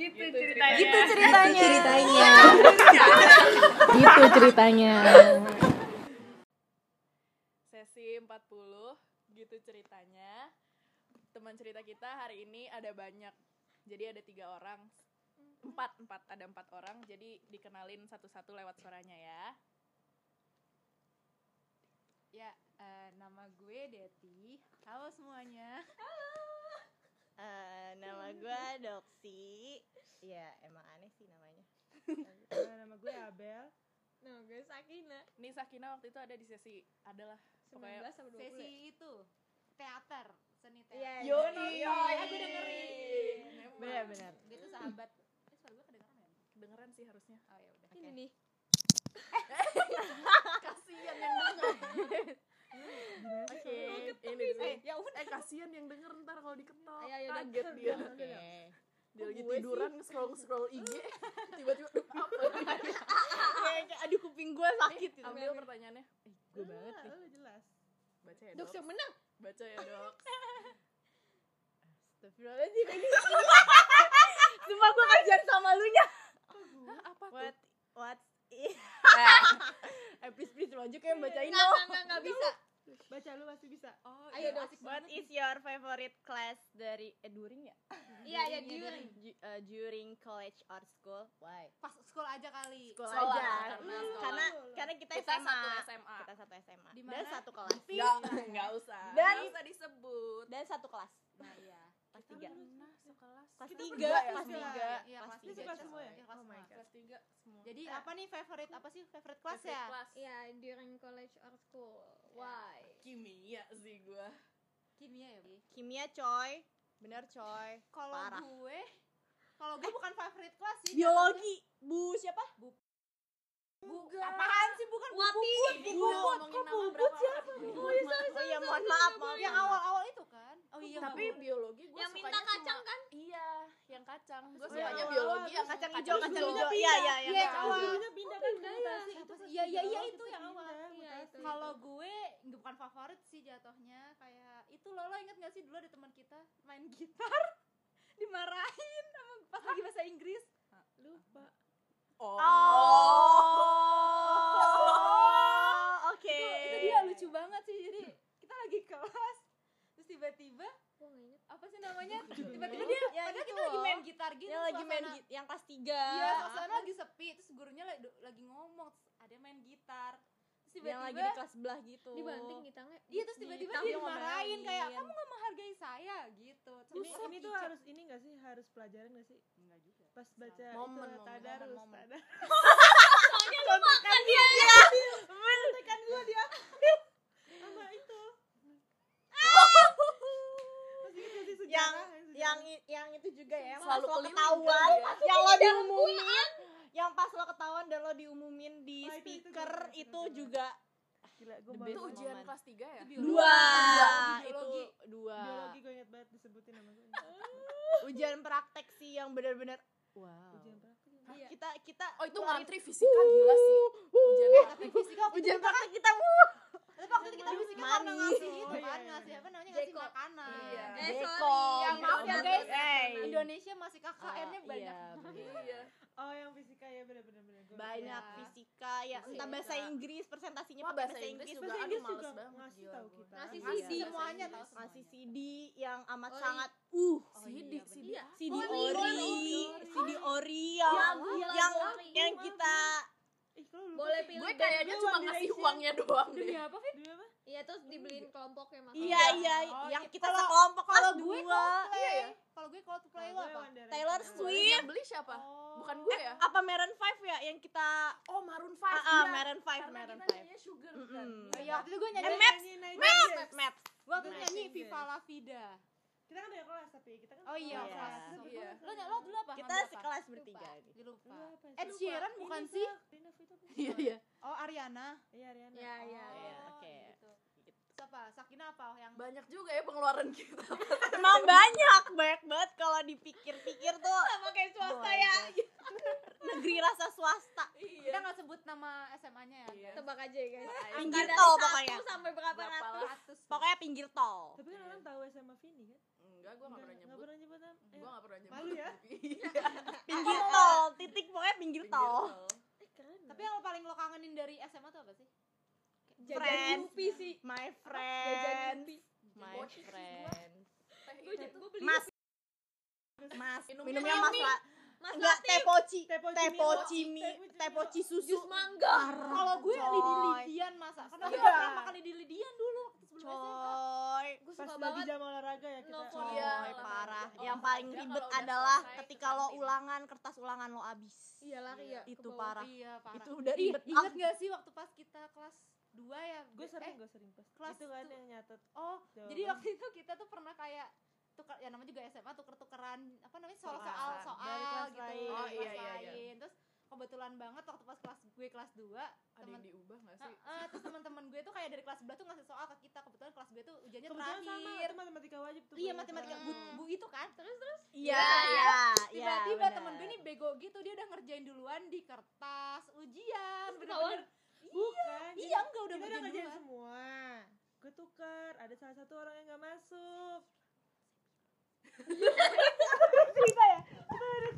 Gitu ceritanya. Gitu ceritanya. ceritanya gitu ceritanya. Sesi 40 gitu ceritanya. Teman cerita kita hari ini ada banyak. Jadi ada tiga orang. Empat, empat, ada empat orang. Jadi dikenalin satu-satu lewat suaranya ya. Ya, eh, nama gue Deti. Halo semuanya. Eh, nama gue Doksi ya emang aneh sih namanya nama gue Abel Nama gue Sakina. Ini Sakina waktu itu ada di sesi adalah pokoknya 19 sama 20 Sesi itu teater, seni teater. Iya, Yo, iya, aku dengerin. benar benar Dia tuh sahabat. Eh, suara gue kedengeran ya? Kedengeran sih harusnya. Oh ya udah. Ini nih Kasihan yang denger. Oke, ini dulu. Eh, ya udah. Eh kasihan yang denger ntar kalau diketok. Ayo, ayo. Kaget dia. oke Dia lagi sih? tiduran scroll scroll IG, tiba-tiba "Duh, apa? kayak aduh kuping gue sakit gitu Ambil pertanyaannya. gue banget nih lu jelas Baca ya, Dok, Dok. yang menang. Baca ya, Dok. Astagfirullahaladzim ini Sumpah gue kasihan sama lu nya apa tuh? What What Eh please please lu aja kayak bacain Enggak, dong enggak, enggak, enggak bisa. baca lu pasti bisa Oh, Ayo, iya, asik What banget is your favorite class dari eh during ya? Iya, iya, during. Ju- eh, during college or school? Why? Pas sekolah aja kali. Sekolah Sekolah, aja. karena sekolah. Karena karena kita, Kita SMA. satu SMA. Kita satu SMA. Di Dan mana? satu kelas. Enggak, enggak usah. Dan- Nggak usah disebut. Dan satu kelas. Nah, iya. Kelas tiga. Sekelas. Kelas tiga. ya, Kelas tiga. Iya, Kelas kelas tiga. kelas semua ya? Iya, kelas Oh my semua. God. Kelas tiga semua. Jadi apa nih favorite apa sih favorite Favorite ya? kelas. Iya, during college or school. Why? Kimia sih gua. Kimia ya? Kimia coy. Bener coy. Kalau gue kalau gue bukan favorite class sih. Biologi. Bu siapa? Bu, apaan sih bukan bu Wati. Puput, Bu Udah Puput. ngomongin nama berapa siapa? Oh iya, oh iya mohon maaf, maaf. Yang awal-awal itu kan? Oh iya. Tapi biologi gua Yang minta sukanya kacang cuma- kan? Iya, yang kacang. Gua Oh, sukanya iya. biologi yang Kacang kacang hijau, kacang hijau. hijau. Iya, iya, iya. Iya, kacang awal. hijau. Dulunya pindah kan ya? mutasi Iya, iya, iya, itu yang awal. Iya. Kalau gue bukan favorit sih jatuhnya kayak itu lo lo inget gak sih dulu ada teman kita main gitar dimarahin sama pas lagi bahasa Inggris lupa Oh. Oh, oke. itu dia lucu banget sih jadi kita lagi kelas terus tiba-tiba apa sih namanya? Tiba-tiba dia Ya, padahal kita lagi main gitar gitu Yang lagi main suasana- gi- yang kelas 3. iya suasana lagi sepi terus gurunya lagi, lagi ngomong terus ada yang main gitar terus yang lagi di tiba-tiba kelas sebelah gitu. Dibanting gitangnya. iya terus tiba-tiba Tapi dia dimarahin kayak kamu gak menghargai saya gitu. Ini Sama ini tuh harus ini gak sih? Harus pelajaran gak sih? Enggak juga. Pas baca Momen, itu momen, tadarus momen, momen. tadarus Contekan dia. contekan gua dia sama itu masih ingat gak sih sejarah yang sejarah? yang yang itu juga ya yang Selalu pas lo ketahuan dia. yang lo diumumin yang pas lo ketahuan dan lo diumumin di Oh, itu- itu speaker gue- itu, itu gue- juga gila gue Itu ujian moment. kelas 3 ya? biologi. dua Biologi. itu dua biologi gue ingat banget disebutin nama gue ujian praktek sih yang benar-benar wow ujian praktek Iya. kita kita Oh, itu ngantri fisika gila sih. Ujian praktek. fisika ujian itu kita praktek kita wuh tapi waktu itu kita fisika Mani. pernah ngasih itu Oh, iya, kan ngasih apa namanya? Ngasih Jeko. makanan. Iya. Eh, yang maaf ya guys. Hey. Indonesia masih KKN-nya Oh, banyak. iya, oh yang fisika ya Gua- banyak fisika ya entah bahasa Inggris presentasinya Wah, pakai bahasa Inggris juga Bahasa aduh Inggris males juga banget. Ngasih tahu kita. Ngasih CD. semuanya tahu ngasih CD yang amat Oh, iya. sangat uh CD, CD. CD ori. CD ori yang Ya, yang kita ih kalau Boleh sih? pilih Gue kayaknya cuma ngasih uangnya doang demi deh. apa Fit Demi apa Iya, terus dibeliin kelompoknya makan. iya iya Oh, yang iya. kita Kalau- sekelompok kelas kalau gue Coldplay Iya ya? kalau gue Coldplay Kalau lo apa. Taylor Swift. Yang beli siapa? Oh. Bukan gue ya? apa Maroon 5 ya yang kita Oh, Maroon 5. ah, ah, iya. Maroon 5 Karena Maroon kita 5 nyanyinya Sugar Mm-mm. kan. Oh, iya waktu itu gue eh nyanyi Maps Maps. Maps gue waktu nyanyi. Viva La Vida kita kan beda kelas tapi kita kan oh iya Iya. kelas Iya. lo lo dulu apa kita sekelas bertiga nih Dia lupa? Ed. Sheeran Ini bukan sih? Iya, iya. oh Ariana Iya Ariana. Iya, iya. Oh, Iya, oke. gitu. siapa Sakina apa yang Banyak juga ya pengeluaran kita. emang banyak banyak banget kalau dipikir-pikir tuh sama kayak swasta Oh ya negeri rasa swasta kita nggak sebut nama SMA-nya ya Iya. Tebak aja ya, guys. Pinggir tol pokoknya. sampai berapa ratus? pokoknya pinggir tol Tapi kan orang tahu SMA Vini kan? Enggak, gue gak pernah Nggak nyebut. pernah nyebut? Gue gak pernah nyebut. Malu ya? Iya. titik pokoknya pinggir Pinggir tol. tol. Tapi yang paling lo kangenin dari SMA tuh apa sih? Friends. Yupi sih. My Jajan friend. My friend. Gue gue Mas. Mas, Minumnya mas Yummy. la Mas Enggak, Latif. teh poci. Teh poci Teh Milo. poci mie, Teh poci teh Milo. poci susu. jus mangga. Kalau gue Coy. lidi-lidian masa. Karena gue Iya. pernah makan lidi-lidian dulu waktu sebelum SMA. Coy. Gue Pas suka lagi banget. jam olahraga ya kita. Coy, Iya, parah. olahraga. Yang paling ribet adalah ketika lo ulangan, kertas ulangan lo abis. Iya lari ya. Itu parah. Iya, parah. Itu udah Ih, ribet inget banget. gak sih waktu pas kita kelas 2 ya? Gue sering, Eh, gue sering pas. kelas Itu kan yang nyatet. Oh, Jawaban. jadi waktu itu kita tuh pernah kayak tukar ya namanya juga SMA tuker-tukeran apa namanya soal-soal Soal. soal Dari kelas gitu lain. Oh, iya, iya, iya. Terus kebetulan banget waktu pas kelas gue kelas 2 Ada teman yang diubah gak sih? Heeh, terus teman-teman gue tuh kayak dari kelas sebelah tuh ngasih soal ke kita kebetulan kelas gue tuh ujiannya Kebetulan sama, terakhir itu matematika wajib tuh. iya matematika bu, banget. bu itu kan terus terus Iya, iya, tiba-tiba iya, temen gue nih bego gitu dia udah ngerjain duluan di kertas ujian bener-bener Bukan. iya enggak udah kita udah ngerjain duluan semua. Gue tukar, ada salah satu orang yang gak masuk. Cerita ya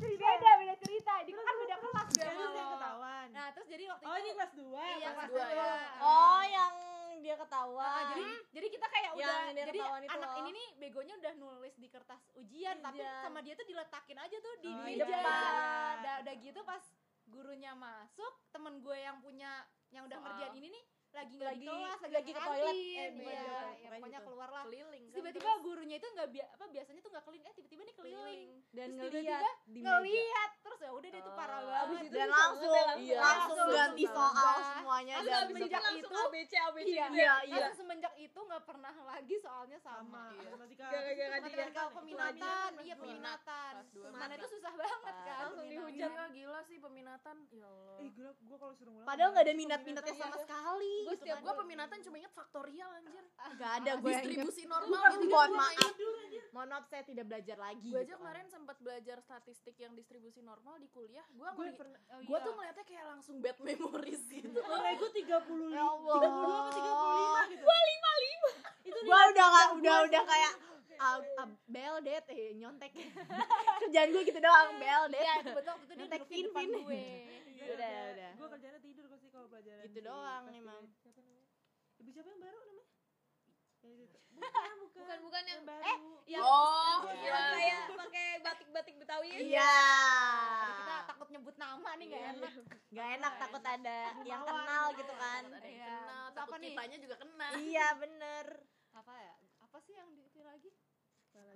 beda beda cerita di kan beda kelas Terus sama yang ketahuan. nah terus jadi waktu Oh itu ini kelas 2 iya kelas dua, dua ya. Oh, yang dia Nah, ketahuan. jadi jadi kita kayak Yang udah dia jadi anak loh. ini nih begonya udah nulis di kertas ujian tapi Ujian. sama dia tuh diletakin aja tuh di Oh, di meja udah udah gitu pas gurunya masuk temen gue yang punya yang udah ngerjain ini nih lagi nggak di Lagi- kelas lagi, lagi ke toilet. Eh, iya, ya, pokoknya gitu. keluar lah Keliling kan, tiba-tiba terus gurunya itu nggak bia apa biasanya tuh nggak keliling eh tiba-tiba nih keliling keliling. dan Terus ngeliat tiba-tiba di ngeliat terus ya udah deh itu parah Oh. banget Abis itu Dan langsung, banget, iya. langsung Langsung ganti langsung soal semuanya Langsung dan Semenjak Sejak langsung itu- ABC ABC iya gitu iya, ya. iya. Langsung semenjak itu nggak pernah lagi soalnya sama. Gara-gara dia. matematika peminatan iya peminatan mana itu susah banget kan Langsung dihujat. Gila sih peminatan. Ya Allah. Eh kalau suruh. Padahal nggak ada minat-minatnya sama sekali. Gue setiap kan. Gua peminatan cuma inget faktorial anjir. Gak ada gue. Distribusi normal gitu mohon gua maaf. Mohon maaf saya tidak belajar lagi. Gue aja gitu kan. kemarin sempat belajar statistik yang distribusi normal di kuliah. Gue Gue. Oh, gue iya. tuh ngeliatnya kayak langsung bad memories gitu. Nilai gue 30 Ya Allah. 32 apa 35 gitu. Gue 55. Itu Gue udah gak, udah udah kayak ah, ah, beldet eh nyontek kerjaan gue gitu doang beldet iya itu betul waktu itu dia Nontek duduk di depan Vin, Vin. gue Udah, udah. Gue kerjanya tidur pelajaran. Gitu doang kelas emang. tiga. Siapa namanya? Ibu siapa yang baru namanya? Yang itu. Bukan, bukan. Bukan bukan yang baru. eh yang Oh, yang iya. kayak pakai batik-batik Betawi ya. iya Tapi kita takut nyebut nama nih gak enak Gak enak takut ada yang kenal gitu kan Ada yang Iya. kenal, takut nih? kitanya juga kena. iya bener apa ya apa sih yang itu lagi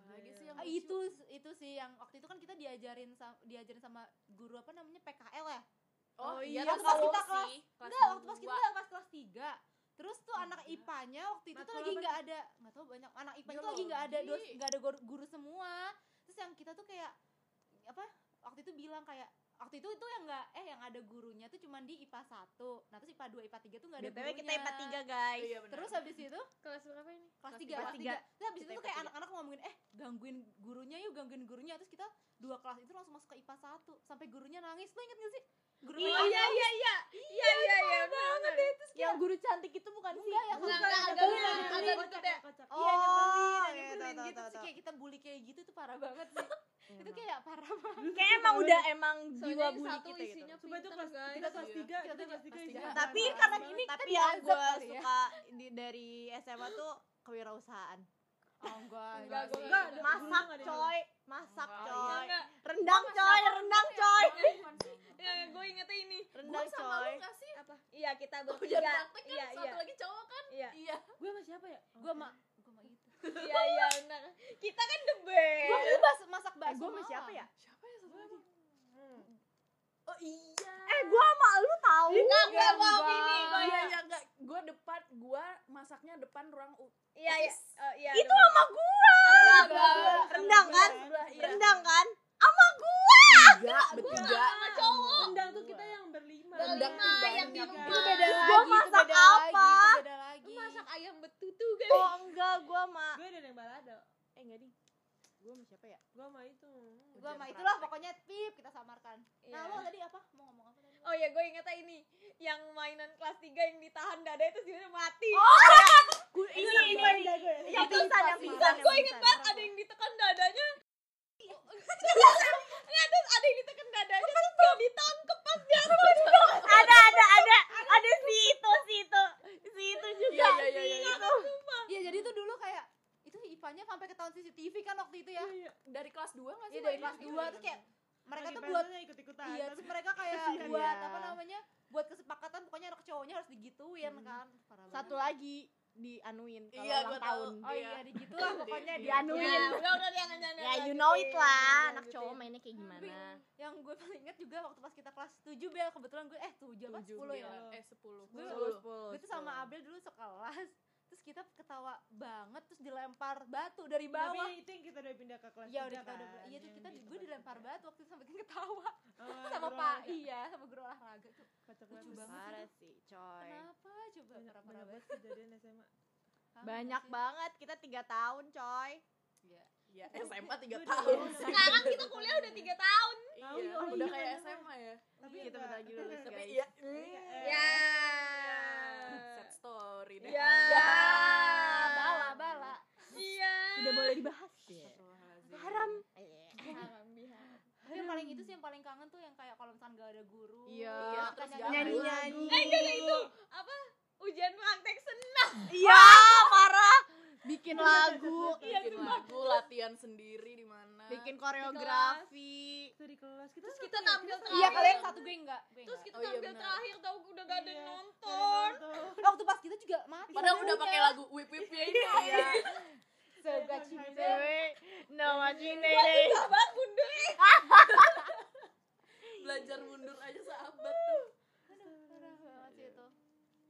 Lagi sih yang Ah, itu itu sih yang waktu itu kan kita diajarin sama diajarin sama guru apa namanya PKL ya Oh, Oh iya, iya, terus pas kita kelas- sih, kelas enggak waktu pas kita pas kelas 3 terus tuh anak IPA-nya waktu itu tuh lagi nggak ada nggak tahu banyak anak IPA itu lagi nggak ada dos nggak ada guru, guru semua. Terus yang kita tuh kayak apa waktu itu bilang kayak waktu itu itu yang nggak eh yang ada gurunya tuh cuman di IPA 1 nah terus IPA 2 IPA 3 tuh nggak ada gurunya kita IPA 3 guys. Iya, benar. terus habis itu? Kelas berapa ini? kelas Kelas 3 tiga. kelas Kelas tiga. 3 terus habis itu tuh kayak anak-anak ngomongin eh gangguin gurunya yuk gangguin gurunya. Terus kita dua kelas itu langsung masuk ke IPA 1 sampai gurunya nangis. Lo inget gak sih guru Oh iya iya iya. Iya iya iya. benar, benar. yang guru cantik itu bukan sih enggak ya Enggak, enggak, Kocak, agak kocak, deh. iya nyebelin iya, nyebelin gitu terus tahu. kayak kita bully kayak gitu tuh parah banget sih itu kayak parah banget kayak emang udah emang jiwa bully kita gitu Sumpah itu kelas kita kelas Iya. 3, Kita kelas 3 kelas isinya tiga. tapi karena banget. ini Kita tapi yang gue ya. suka di, dari SMA tuh kewirausahaan oh enggak Enggak, Enggak, enggak. masak coy masak Enggak, coy Enggak. rendang coy rendang coy Ya, gue ingetnya ini. rendang Gue sama coy lu gak sih? Apa? Iya, kita Oh, bertiga. kan, Iya, satu iya. lagi cowok kan? Iya. Iya. Gue sama siapa ya? gua mah gua mah itu Iya, iya, benar. Kita kan the best. gua dulu bas masak eh bakso gue sama Siapa ya satu lagi? Hmm. Oh iya. eh gue sama lu tahu Enggak, enggak mau Enggak. ini. Gua Iya, ya. iya, enggak. Gue depan, gue masaknya depan ruang U. Iya, iya. Oh, iya. itu sama gua Enggak. rendang kan iya. rendang kan sama gua Enggak, bertiga. Sama cowok. Rendang tuh kita yang berlima. Rendang tuh yang banyak. di itu rumah. beda lagi gua itu masak beda apa? itu beda lagi Lu masak ayam betutu kan? oh enggak gua sama Gue ada yang balado. eh enggak ding gue sama siapa ya? Gua sama itu. Gue sama itulah praktek. pokoknya pip kita samarkan. Yeah. nah lo tadi apa? Mau ngomong apa tadi? Oh ya gue ingetnya ini. Yang mainan kelas 3 yang ditahan dada itu sebenarnya mati. Oh! Ya. gue ini. ini, ini, ini. yang pingsan yang pingsan gue inget banget ada yang ditekan dadanya. Iya. Iya, Nggak, ada ada yang ditekan dadanya terus gak ditangkep pas dia ada ada ada. Ada si itu si itu. Si itu juga. Iya iya iya iya, iya. jadi itu dulu kayak mukanya sampai ke tahun CCTV kan waktu itu ya iya, iya. dari kelas 2 enggak sih iya, dari kelas iya, 2 iya, tuh kayak iya. mereka Lagi tuh buat ikut ikutan iya terus mereka kayak iya, buat iya. apa namanya buat kesepakatan pokoknya anak cowoknya harus digituin hmm. kan Parah satu banget. lagi dianuin kalau iya, ulang tahun. Tahu. Oh iya, iya gitu lah pokoknya dianuin. Ya, udah udah jangan nanya Ya you know it lah, anak cowok mainnya kayak gimana. yang gue paling inget juga waktu pas kita kelas 7 Bel, kebetulan gue eh 7 apa 10 ya? Eh 10. Gue 10. Gue tuh sama Abel dulu sekelas terus kita ketawa banget terus dilempar batu dari bawah tapi itu yang kita udah pindah ke kelas ya udah kita udah kan, iya tuh yang kita di gue dilempar batu waktu itu sampai ketawa Oh, sama pak iya sama guru olahraga tuh Kocak lucu banget. Parah sih, coy. kenapa coba banyak parah banget kejadian SMA Banyak banget, kita tiga tahun, coy. Iya. Ya SMA tiga Gua tahun. udah- Sekarang kita kuliah udah tiga tahun. Tahu, Iya, oh udah iya, kayak. SMA ya. tapi Kita bentar lagi lulus, Tapi guys. iya. Ya. Sad story deh. Ya. bala bala Iya. Dibahas. Astagfirullahaladzim. Haram. Haram biha. tapi yang paling itu sih yang paling kangen tuh yang kayak kalau misalkan gak ada guru Iya, terus kita gak Nyanyi-nyanyi. Eh enggak itu apa? Ujian praktek senam. Iya, parah. Bikin lagu, Bikin lagu, latihan sendiri di mana? bikin koreografi. Itu di kelas kita Terus kita tampil terakhir. iya kalian satu gue enggak Terus kita Oh iya, benar. terakhir tahu udah gak ada Iya, nonton. waktu pas kita juga mati Padahal udah pakai lagu whip whipnya ini. Iya. Cewek, no susah banget mundur. Belajar mundur aja sahabat tuh. parah banget sih itu.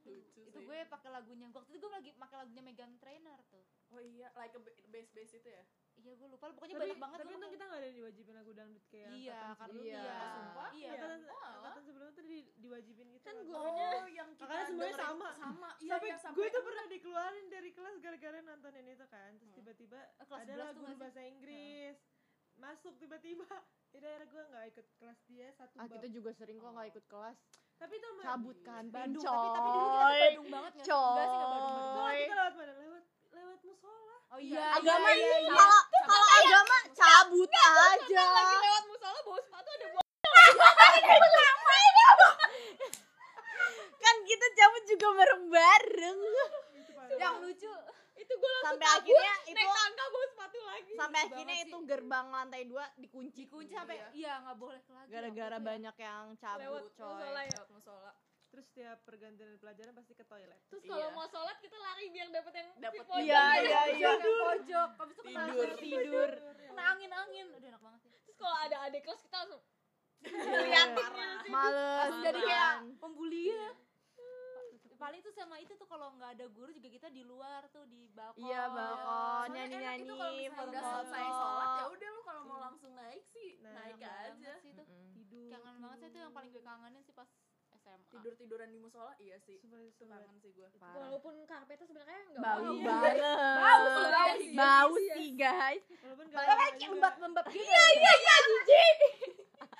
Lucu itu gue pakai lagunya waktu itu gue lagi pakai lagunya Megan Trainer tuh Oh iya, like a bass bass itu ya. iya gue lupa pokoknya tapi, banyak banget tapi untung kita gak ada diwajibin lagu dangdut kayak iya karena iya Iya. Sumpah? iya angkatan, Oh, angkatan sebelumnya tuh di, diwajibin gitu Kan lagu. gurunya Oh, yang kita Makanya semuanya sama. Sama. Iya, sampai iya, gue tuh pernah dikeluarin dari kelas gara-gara nontonin itu kan terus Hmm. tiba-tiba kelas ada 11 lah tuh guru nggak sih? bahasa Inggris masuk tiba-tiba akhirnya gue nggak ikut kelas dia satu Ah, bab kita juga sering kok nggak ikut kelas. tapi itu Cabut kan, Bandung coy. tapi tapi dulu kita tuh Bandung banget nggak sih? enggak sih enggak Bandung Bandung Kalau Coy. kita lewat mana lewat musola oh iya Agama iya, iya, iya. kalau kalau agama cabut aja. lagi lewat musola bawa sepatu ada buah. Kan kita cabut juga bareng-bareng. yang lucu Itu gue langsung Sampai kabur, akhirnya itu naik tangga bawa sepatu lagi. sampai akhirnya itu sih. gerbang lantai dua dikunci. dikunci sampai Iya. iya nggak boleh lagi Gara-gara ya. banyak yang cabut, Lewat coy. musola ya. Lewat musola. Terus setiap pergantian pelajaran pasti ke toilet. Terus kalau Iya. mau sholat kita lari biar dapet yang pojok. Iya, iya, iya. Pojok, habis itu Tidur. Tidur. kena angin angin. Udah enak banget sih. Terus kalau ada adik kelas kita langsung Liatin Males. jadi kayak pembuli ya. Paling itu sama itu tuh kalau nggak ada guru juga kita di luar tuh di balkon. Iya, balkon, nyanyi-nyanyi, itu kalau misalnya udah selesai sholat ya udah lu kalau mau langsung naik sih Nah, naik aja. sih itu. Tidur. Kangen banget sih itu yang paling gue kangenin sih pas SMA Tidur tiduran di musola iya sih. Kangen sih gue. Walaupun karpetnya sebenarnya enggak Bau bau. banget. Bau, bau Bau sih. Bau sih, guys. walaupun Tapi gak kayak lembab lembab gitu. iya iya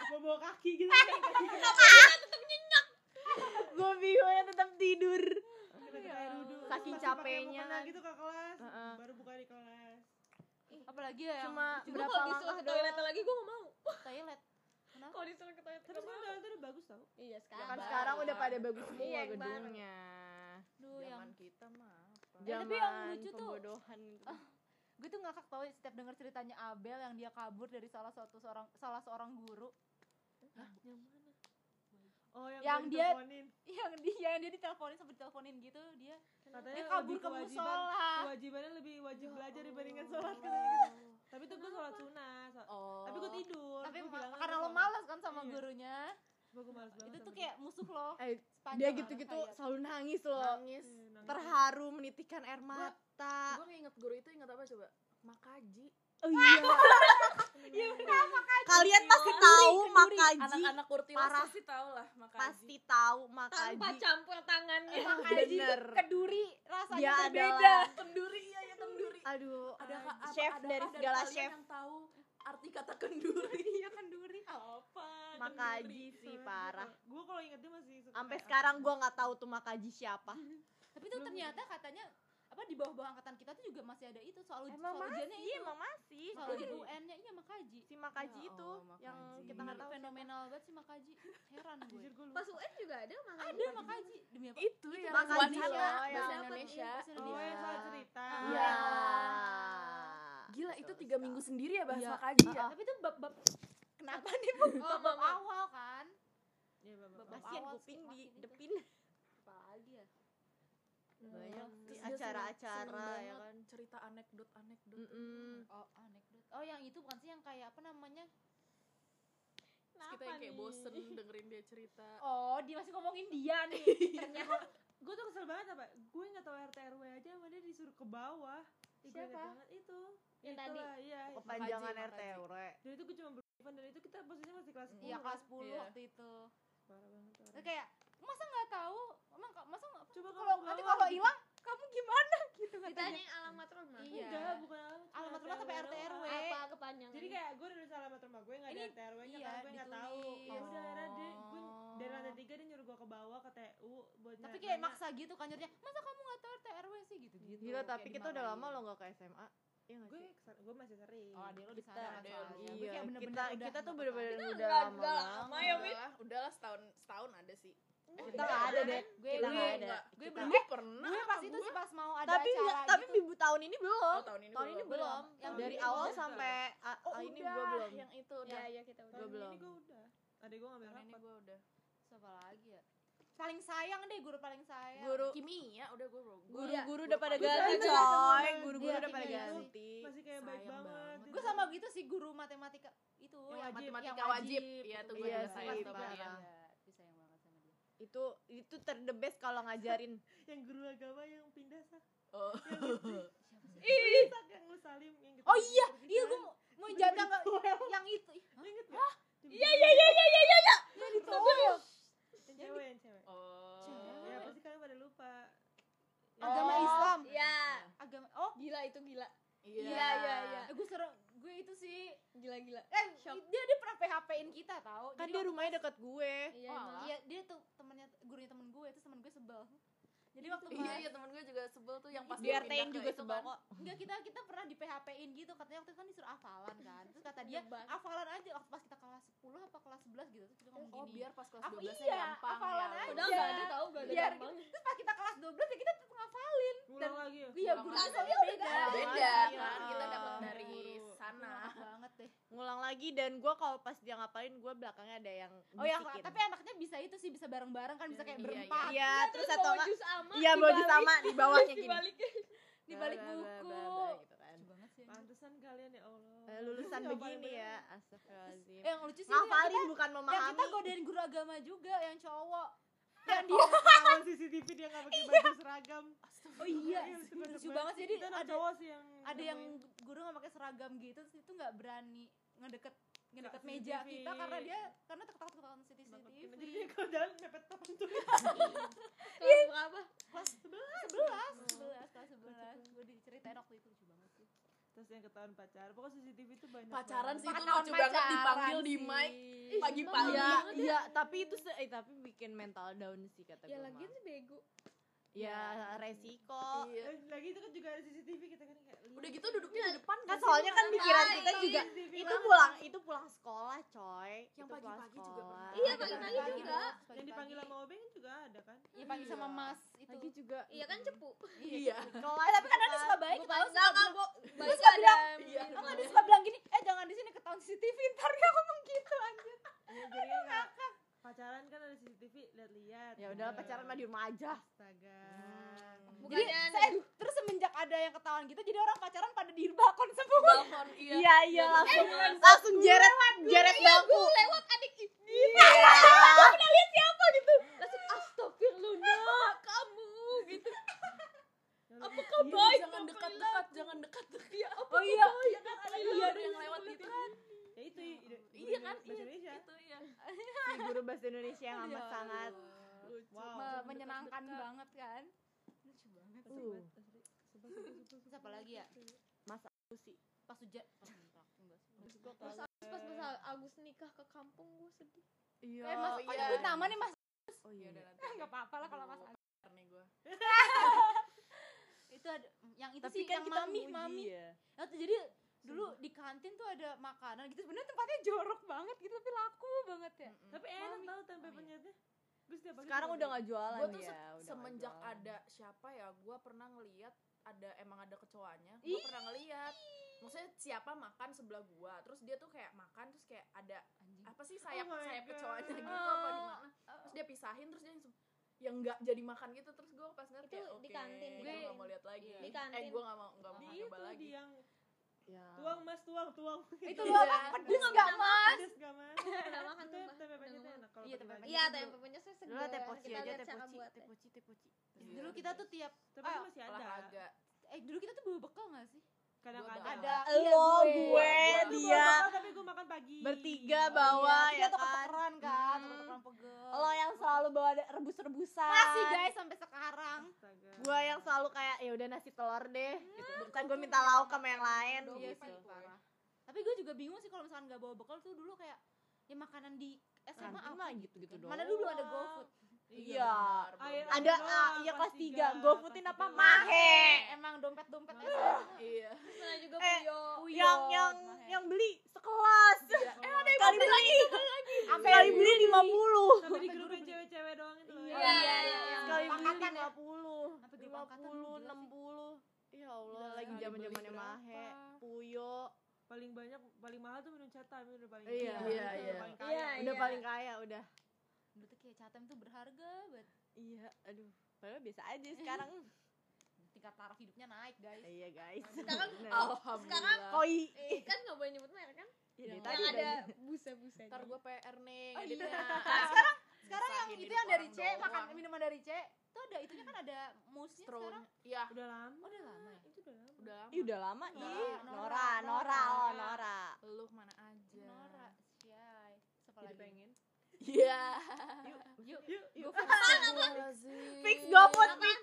bawa bawa kaki gitu. Kan kaki kena Gue bingungnya tetap tidur. wudhu Saking capeknya. gitu ke kelas. Baru buka di kelas. Apalagi ya Cuma berapa langkah toilet lagi gue gak mau. toilet kenapa Kalau disuruh ke toilet tapi sekarang toilet udah bagus tau Iya Ya sekarang. kan Baru. sekarang udah pada bagus semua Iya, yang baru. gedungnya. Duh, yang Zaman kita mah apa? Eh, tapi yang Zaman lucu tuh- pembodohan gitu. gue tuh ngakak tau setiap denger ceritanya Abel yang dia kabur dari salah satu seorang salah seorang guru oh yang, Yang dia- yang dia yang dia diteleponin sampai diteleponin gitu dia katanya dia kabur ke musola kewajibannya lebih wajib belajar dibandingkan Oh. sholat katanya gitu tapi tuh gue sholat sunnah so- Oh. tapi gue tidur tapi Gua bilangnya karena lo malas kan sama Iya. gurunya Gua- gua malas banget itu tuh kayak musuh lo Eh, dia gitu-gitu selalu nangis loh. nangis. Iya, nangis. Terharu menitikan air mata. Gue inget guru itu inget apa coba? Makaji. Oh iya. Kalian pasti tahu makaji. Anak-anak Parah. pasti tahu lah Makaji. Pasti tahu Tanpa makaji. campur tangannya. Makaji Bener. keduri rasanya Dia berbeda kenduri iya ya kenduri. aduh, Ada apa- chef dari segala chef. yang tahu arti kata kenduri? Iya kenduri. Apa? Makaji sih parah. gue kalau inget dia masih Sampai sekarang gua nggak tahu tuh makaji siapa. tapi tuh ternyata katanya apa di bawah-bawah angkatan kita tuh juga masih ada itu soal uj- Emang soal ujiannya masih, itu emang masih. soal ujian UN-nya iya makaji Si makaji Ya itu yang Makaji. kita nggak tahu. fenomenal banget sih makaji heran gue jujur gue lupa Pas UN juga ada mana? ada makaji demi apa Itu yang Makaji wacana loh, bahasa yang- Indonesia. oh yang soal cerita Iya. Gila itu tiga minggu sendiri ya bahasa Iya. Makaji ya. Ah, tapi itu bab bab kenapa nih bu Oh, bab mama. awal kan Iya. Bab Kasian awal kuping di itu. depin apa lagi ya banyak sih. Terus dia acara-acara seneng ya kan? cerita anekdot anekdot. Mm-mm. oh anekdot. Oh yang itu bukan sih yang kayak apa namanya? Terus kita yang kayak bosen dengerin dia cerita. Oh dia masih ngomongin dia nih. Ternyata gue tuh kesel banget apa? Gue nggak tahu rt rw aja sama dia disuruh ke bawah. Siapa? banget itu. Yang tadi? Iya. Kepanjangan Makaji, RT ure dan itu gue cuma berevent dan itu kita posisinya masih kelas 10 iya kan? kelas 10 Iya. waktu itu. Parah banget orang. kayak masa nggak tahu emang masa nggak coba kalau nanti kalau gitu. hilang kamu gimana gitu katanya Ditanya alamat rumah. Iya. enggak bukan alamat Alamat rumah tapi RT. RW. Apa kepanjangan? jadi kayak gue udah nulis alamat rumah gue nggak ada Ini- RT rw nya iya, kan gue nggak tahu ya udah akhirnya dia gue dari Oh. lantai tiga dia nyuruh gue ke bawah ke TU buat tapi kayak maksa gitu kan nyuruhnya masa kamu nggak tahu RT RW sih gitu gitu gila tapi kita udah lama lo nggak ke SMA Iya gue gue masih sering oh adek lo di sana Kita- kan soalnya. lu. Gue Iya, kayak bener-bener kita udah kita tuh bener-bener tertarik. udah nggak- lama banget. lama ya, udahlah udahlah setahun setahun ada sih Kita nggak ada deh. gue Kita gue nggak ada. Gue belum gue pernah gue pas itu sih pas mau ada tapi acara tapi gitu. minggu tahun ini belum. Oh, tahun ini tahun ini belum. belum. Yang Dari awal udah. sampai a- oh a- ini udah gue belum. yang itu Iya, udah iya kita udah. tahun belum. ini gue udah adek gue ngambil tahun ini rapat gue udah siapa lagi ya paling sayang deh guru paling sayang Guru kimia udah gue bro guru-guru udah pada Guru ganti coy. Guru-guru Iya, udah pada kimia. ganti. masih kayak baik banget, banget. gue sama gitu sih guru matematika itu Yang matematika wajib iya tuh gue Iya juga sayang. Gue Itu itu ter the best kalau ngajarin. yang guru agama yang pindah sak oh. Ih, sak yang lu salim yang kita oh iya iya kan. gue mau mau jaga yang itu. Ih, inget gak? Iya iya iya iya iya iya. yang ditoyok yang cewek yang cewek. Oh. Ya pasti kalian pada lupa? Agama Oh. Islam? Iya. agama oh. Gila itu gila. iya. Iya, iya, iya. eh, gue serem gue itu sih Gila gila. eh dia dia pernah PHP-in kita tau Kan Jadi dia rumahnya dekat gue. Iya Oh, iya dia tuh temennya gurunya temen gue terus temen gue sebel jadi waktu iya pas iya temen gue juga sebel tuh yang pas Di dia ke juga itu sebel kan. kok. enggak kita kita pernah di PHP-in gitu katanya waktu itu kan disuruh hafalan kan terus kata dia hafalan aja waktu pas kita kelas 10 apa kelas 11 gitu terus dia ngomong oh gini biar pas kelas Aku 12 nya iya, gampang hafalan ya aja. Padahal nggak ada tahu gak ada Biar gampang. terus pas kita kelas 12 ya kita tetap ngafalin ngulang lagi ya iya gurunya lagi. soalnya beda beda Iya. kan kita dapat dari Guru. Sana Enak banget deh Ngulang lagi dan gue kalau pas dia ngapalin gue belakangnya ada yang oh ya tapi anaknya bisa itu sih bisa bareng-bareng kan bisa kayak Iya, iya. berempat Iya, terus Terus atau bawa jus sama. Iya, bawa jus sama di bawahnya gini. Dibalik. di balik buku gitu kan. banget sih pantesan kalian ya Allah Eh, lulusan yang begini ya, astagfirullahaladzim. Eh, yang lucu sih yang Ngafalin bukan yang memahami. kita godain guru agama juga yang cowok yang dia Ketahuan CCTV dia nggak pakai baju seragam. Oh iya Iya, lucu banget. lucu banget jadi ada cowok sih yang ada yang guru nggak pakai seragam gitu terus itu nggak berani ngedeket ngedeket meja CCTV. kita karena dia karena takut takut CCTV jadi dia kalau jalan mepet papan tulis Kelas berapa? kelas sebelas. Sebelas sebelas kelas sebelas. Gue diceritain waktu itu lucu banget terus yang ketahuan pacar pokoknya CCTV itu banyak pacaran banget. sih itu Pacaran lucu banget pacaran dipanggil di sih. mic Ih, pagi-pagi Iya, ya. iya, tapi itu se eh, tapi bikin mental down sih kata Ya gue. lagian sih bego. Ya resiko. Iya. Eh, lagi itu kan juga ada CCTV kita kan kayak udah gitu duduknya di depan Kan nggak soalnya kan pikiran Ngapain? kita juga CCTV itu banget. pulang itu pulang sekolah coy. Yang Itu pulang pagi-pagi juga. Iya, Ada pagi-pagi juga. yang dipanggil sama Obeng juga ada kan iya panggil sama Iya. mas itu Lagi juga. Iya kan cepu. iya Kelas tapi kan ada suka baik enggak bilang enggak gua Terus ada. bilang, iya. nggak dia suka bilang gini eh jangan di sini ketahuan CCTV ntar dia ngomong gitu anjir ya, jadi kan nggak- pacaran kan ada CCTV lihat-lihat Ya udah pacaran mah di rumah aja. astaga jadi Bukannya se- terus semenjak ada yang ketahuan gitu jadi orang pacaran pada di balkon semua balkon iya Iya iya langsung langsung jeret jeret bangku. lewat adik ini. Iya. Langsung astagfirullah kamu gitu. Apakah baik, baik? Jangan apa dekat-dekat, jangan dekat-dekat. Iya, oh iya iya kan ada iya, yang lewat gitu kan. ya itu ide- Iya kan, bahasa iya, Indonesia itu iya. Si guru bahasa Indonesia yang amat Ya sangat Lucu. Menyenangkan banget kan? Lucu banget uh, terus apa lagi ya? Sih. pas sih. Terus pas pas Agus nikah ke kampung gue sedih. Iya. eh mas Oh, iya. nyebut nama nih mas? Oh Iya. Nggak apa-apa lah kalau mas Ntar nih gua. itu ada yang itu Tapi sih kan yang kita mami mami. ya. Nah, tuh jadi dulu di kantin tuh ada makanan gitu. Sebenarnya tempatnya jorok banget gitu tapi laku banget ya. Mm-mm. tapi enak tau tempe penyetnya gue setiap pagi Sekarang udah nggak jualan Gua tuh ya. se- semenjak jualan. ada siapa ya, gua pernah ngeliat ada emang ada kecoanya. Gua pernah ngeliat maksudnya siapa makan sebelah gua terus dia tuh kayak makan terus kayak ada apa sih sayap Oh sayap kecoanya gitu apa gimana terus dia pisahin terus dia langsung yang nggak jadi makan gitu terus gua pas ngeliat Itu kayak di oke kantin gue gitu. nggak mau lihat lagi Di kantin. eh gua nggak mau nggak mau di nyoba itu lagi di yang Ya. tuang mas tuang tuang Itu Iya. lo apa? Pedes enggak, Mas? pedes gak mas makan itu tuh, Mbak. tempe penyetnya enak kalau Iya, tempe. Iya, penyetnya segar. Dulu tepoci Kita aja, lihat cara tepoci, buatnya. tepoci, tepoci. Iya, Dulu kita tuh tiap tapi masih ada eh dulu kita tuh bawa bekal gak sih? Kadang-kadang Ada. Lo, Iya, gue, Gua tuh dia makan, tapi gue makan pagi bertiga Oh, bawa Iya, ya kan. kan, Hmm. pegel. Lo yang selalu bawa rebus-rebusan. masih guys sampai sekarang. astaga. Gua yang selalu kayak ya udah nasi telur deh. Gitu. Ntar gue minta lauk sama yang lain Iya gitu. sih, parah. Tapi gue juga bingung sih kalau misalkan gak bawa bekal tuh dulu kayak ya makanan di SMA apa mah gitu-gitu doang. Mana dulu ada GoFood. Iya. benar. Ada ah, iya kelas kelas tiga, 3. Gue putin kelas apa? Mahe. Emang dompet-dompet Mahe. SMA. iya juga Eh, puyo. Yang yang yang beli sekelas. eh ada Sekali beli. Sekali beli 50. tapi di grup yang cewek-cewek doang itu loh Iya, Iya, iya, iya. Sekali beli Angkatan ya? 50. Sampai grup angkatan 50, gila sih. 60. Ya Allah, Gila, lagi zaman-zamannya beli Mahe? Puyo. paling banyak paling mahal tuh minum catam itu udah paling Iya, itu iya, udah iya. paling kaya Iya, Udah iya. paling kaya udah. Kayak catem tuh berharga banget. Iya, aduh. Padahal biasa aja sekarang. Tingkat taraf hidupnya naik, guys. Iya, guys. Sekarang Bener. alhamdulillah koi. Eh, kan gak boleh nyebut merek kan? Iya, Yang tadi ada busa-busa. ntar gue PR nih Oh, iya. Sekarang sekarang yang itu yang dari C, doang. makan minuman dari C, itu ada itunya kan ada Stroll. sekarang. Iya, udah lama Oh, udah lama ya? itu udah lama udah lama. Ih, udah lama. Nora, Ih, Nora, Nora, Nora, Nora. oh, Nora. Lu mana aja. Nora. Siapa jadi lagi? pengen Iya. Yuk, yuk yuk Fix GoFood, fix.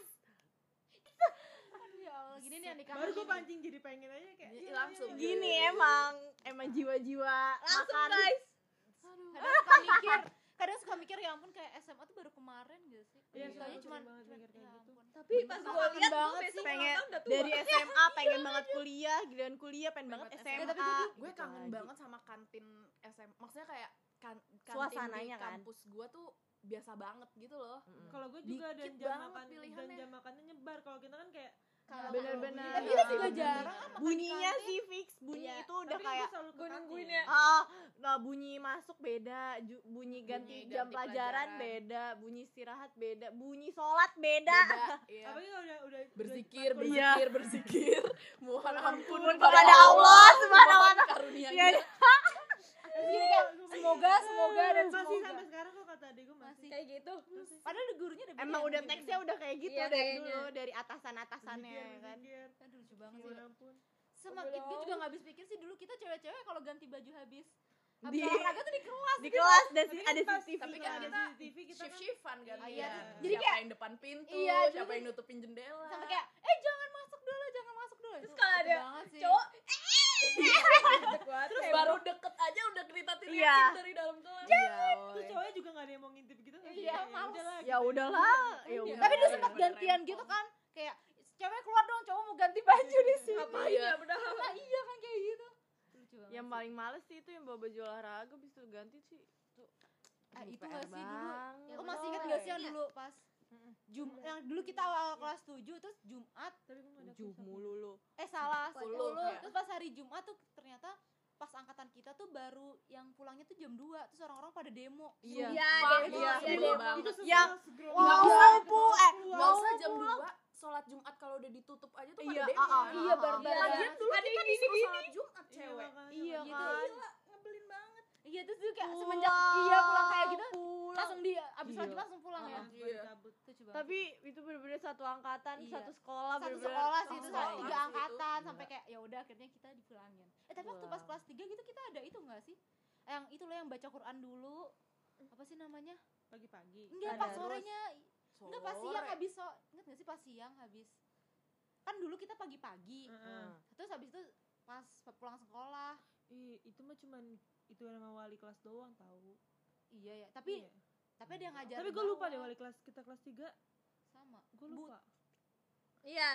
Aduh ya Allah, gini nih yang di baru gue pancing jadi pengen aja kayak Iya, iya, langsung. iya, iya. Gini emang, emang jiwa-jiwa Langsung makan. guys. kadang suka mikir kadang suka mikir ya ampun kayak SMA tuh baru kemarin gak sih Iya, mikir kayak ya gitu. Tapi pas Kangen gue lihat gue banget besok pengen dari SMA pengen banget kuliah, giliran kuliah pengen banget SMA. SMA. tapi gue- Gitu kangen lagi. banget sama kantin SM maksudnya kayak kan kantin Suasananya di kan. kampus gue tuh biasa banget gitu loh Mm-mm. kalau gue juga dan Dikit jam banget makan dan jam makannya nyebar kalau kita kan kayak Kalau Bener-bener. tapi Iya, kita juga jarang kan Bunyinya sih fix, bunyi Iya. itu udah tapi kayak gue nungguin ya. Ah, nah bunyi masuk beda, ju- bunyi ganti Bunyi jam ganti pelajaran, pelajaran. beda, bunyi istirahat beda, bunyi sholat beda. beda iya. apalagi kalau udah udah berzikir Iya. berzikir berzikir mohon ampun kepada Allah subhanahu wa ta'ala. kayak semoga semoga dan masih semoga sampai sekarang kok kata adik gue masih masih Kayak gitu. padahal di gurunya udah Emang ya, udah teksnya udah kayak gitu Iya, dari kayaknya. dulu dari atasan-atasannya berzikir kan. aduh lucu banget ya sih ampun semakin gue juga gak habis pikir sih dulu kita cewek-cewek kalau ganti baju habis Di- olahraga tuh di kelas Di kelas dan Tapi si- kan ada CCTV tapi kan. kan kita CCTV kita shift kan shiftan kan Iya. iya. Jadi siapa kayak- yang depan pintu Iya, siapa yang nutupin jendela sampai kayak eh jangan masuk dulu jangan masuk dulu Terus kalau ada banget sih. Terus baru deket aja udah kelihatan Iya. teriakin dari dalam kelas Iya, terus woy. cowoknya juga gak ada yang mau ngintip gitu kan Iya, ya males. udahlah Ya gitu. udahlah, ya Iya. udah. tapi Iya, sempat gantian gitu kan kayak cewek keluar dong cowok mau ganti baju di sini ngapain Iya. ya udah. nah, iya kan kayak gitu lucu banget Yang paling males sih itu yang bawa baju olahraga bisa ganti sih. Tuh. Ah, itu gak sih dulu lo masih inget gak sih yang Iya. dulu pas Jum yang dulu kita awal kelas 7 terus Jumat tapi Tujuh mulu lu. eh salah Sepuluh, 10 ya. terus pas hari Jumat tuh ternyata pas angkatan kita tuh baru yang pulangnya tuh jam 2 terus orang-orang pada demo Iya. Iya, demo, iya, iya, demo. itu Yang Wow, banget. pu, eh, nggak mau usah jam pulang. 2 sholat Jumat kalau udah ditutup aja tuh Iya, pada demo ah, ah, kan? iya, barbar. lagian dulu Ada kita disuruh gini-gini. sholat Jumat Iya, cewek. Iya Gitu. kan. gila ngebelin banget iya terus tuh kayak Pulang, semenjak iya pulang kayak gitu pulang. langsung di abis Iya. langsung pulang ya Ah, Iya. Tapi itu bener-bener satu angkatan, Iya. satu sekolah, satu bener-bener sekolah sih itu sekolah tiga angkatan itu. sampai kayak ya udah akhirnya kita dipulangin eh tapi waktu pas kelas 3 gitu kita ada itu enggak sih yang itu loh yang baca Quran dulu apa sih namanya pagi-pagi enggak pas sorenya enggak pas Sore. siang habis so ingat gak sih pas siang habis kan dulu kita pagi-pagi Heeh. terus habis itu pas pulang sekolah Ih, itu mah cuman itu nama wali kelas doang tahu iya ya tapi Iya. tapi ada yang ngajar tapi gue lupa deh wali kelas kita kelas 3 sama gue Bu- lupa Iya.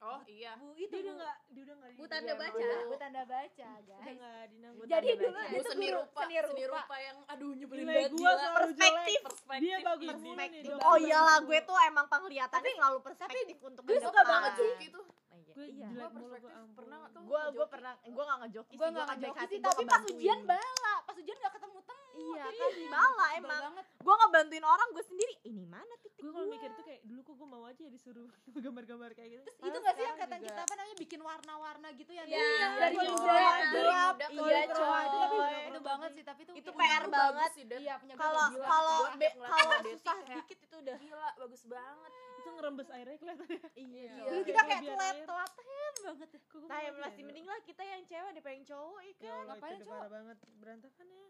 oh iya bu itu dia udah bu nggak dia udah nggak Bu di- tanda Iya, baca. Bu. bu tanda baca udah guys nggak dinamain jadi tanda dulu baca. Bu itu seni rupa, seni seni rupa rupa yang aduh nyebelin banget gue gila. selalu Perspektif. jelek Perspektif dia bagus ini. nih Perspektif. dua Oh iyalah gue tuh emang penglihatan selalu perspektif untuk gue suka banget sih gitu Iya. Gue Iya. jelek Gua mulu gue pernah tuh? Gue gue pernah gue gak ngejoki gue kan baik ngejoki sih gue tapi pas ujian bala pas ujian nggak ketemu temu iya kan? bala emang. gue ngebantuin orang gue sendiri ini mana titik gue kalau mikir tuh kayak dulu kok gue mau aja ya disuruh gambar-gambar kayak gitu. Terus itu nggak sih yang sekarang kata kita apa namanya bikin warna-warna gitu yang Iya, dari, dari muda gelap gelap iya coy. itu tapi itu banget sih tapi itu Itu PR Itu banget. sih, iya kalau kalau kalau susah sedikit itu udah. Gila, bagus banget. Itu ngerembes airnya kelihatannya iya. Iya. dulu Kayak kita kayak telat air. telaten banget. Ya nah yang masih ya, mending lah kita yang cewek daripada yang cowok ya ya kan? Allah Ngapain, cowok? parah banget berantakan ya.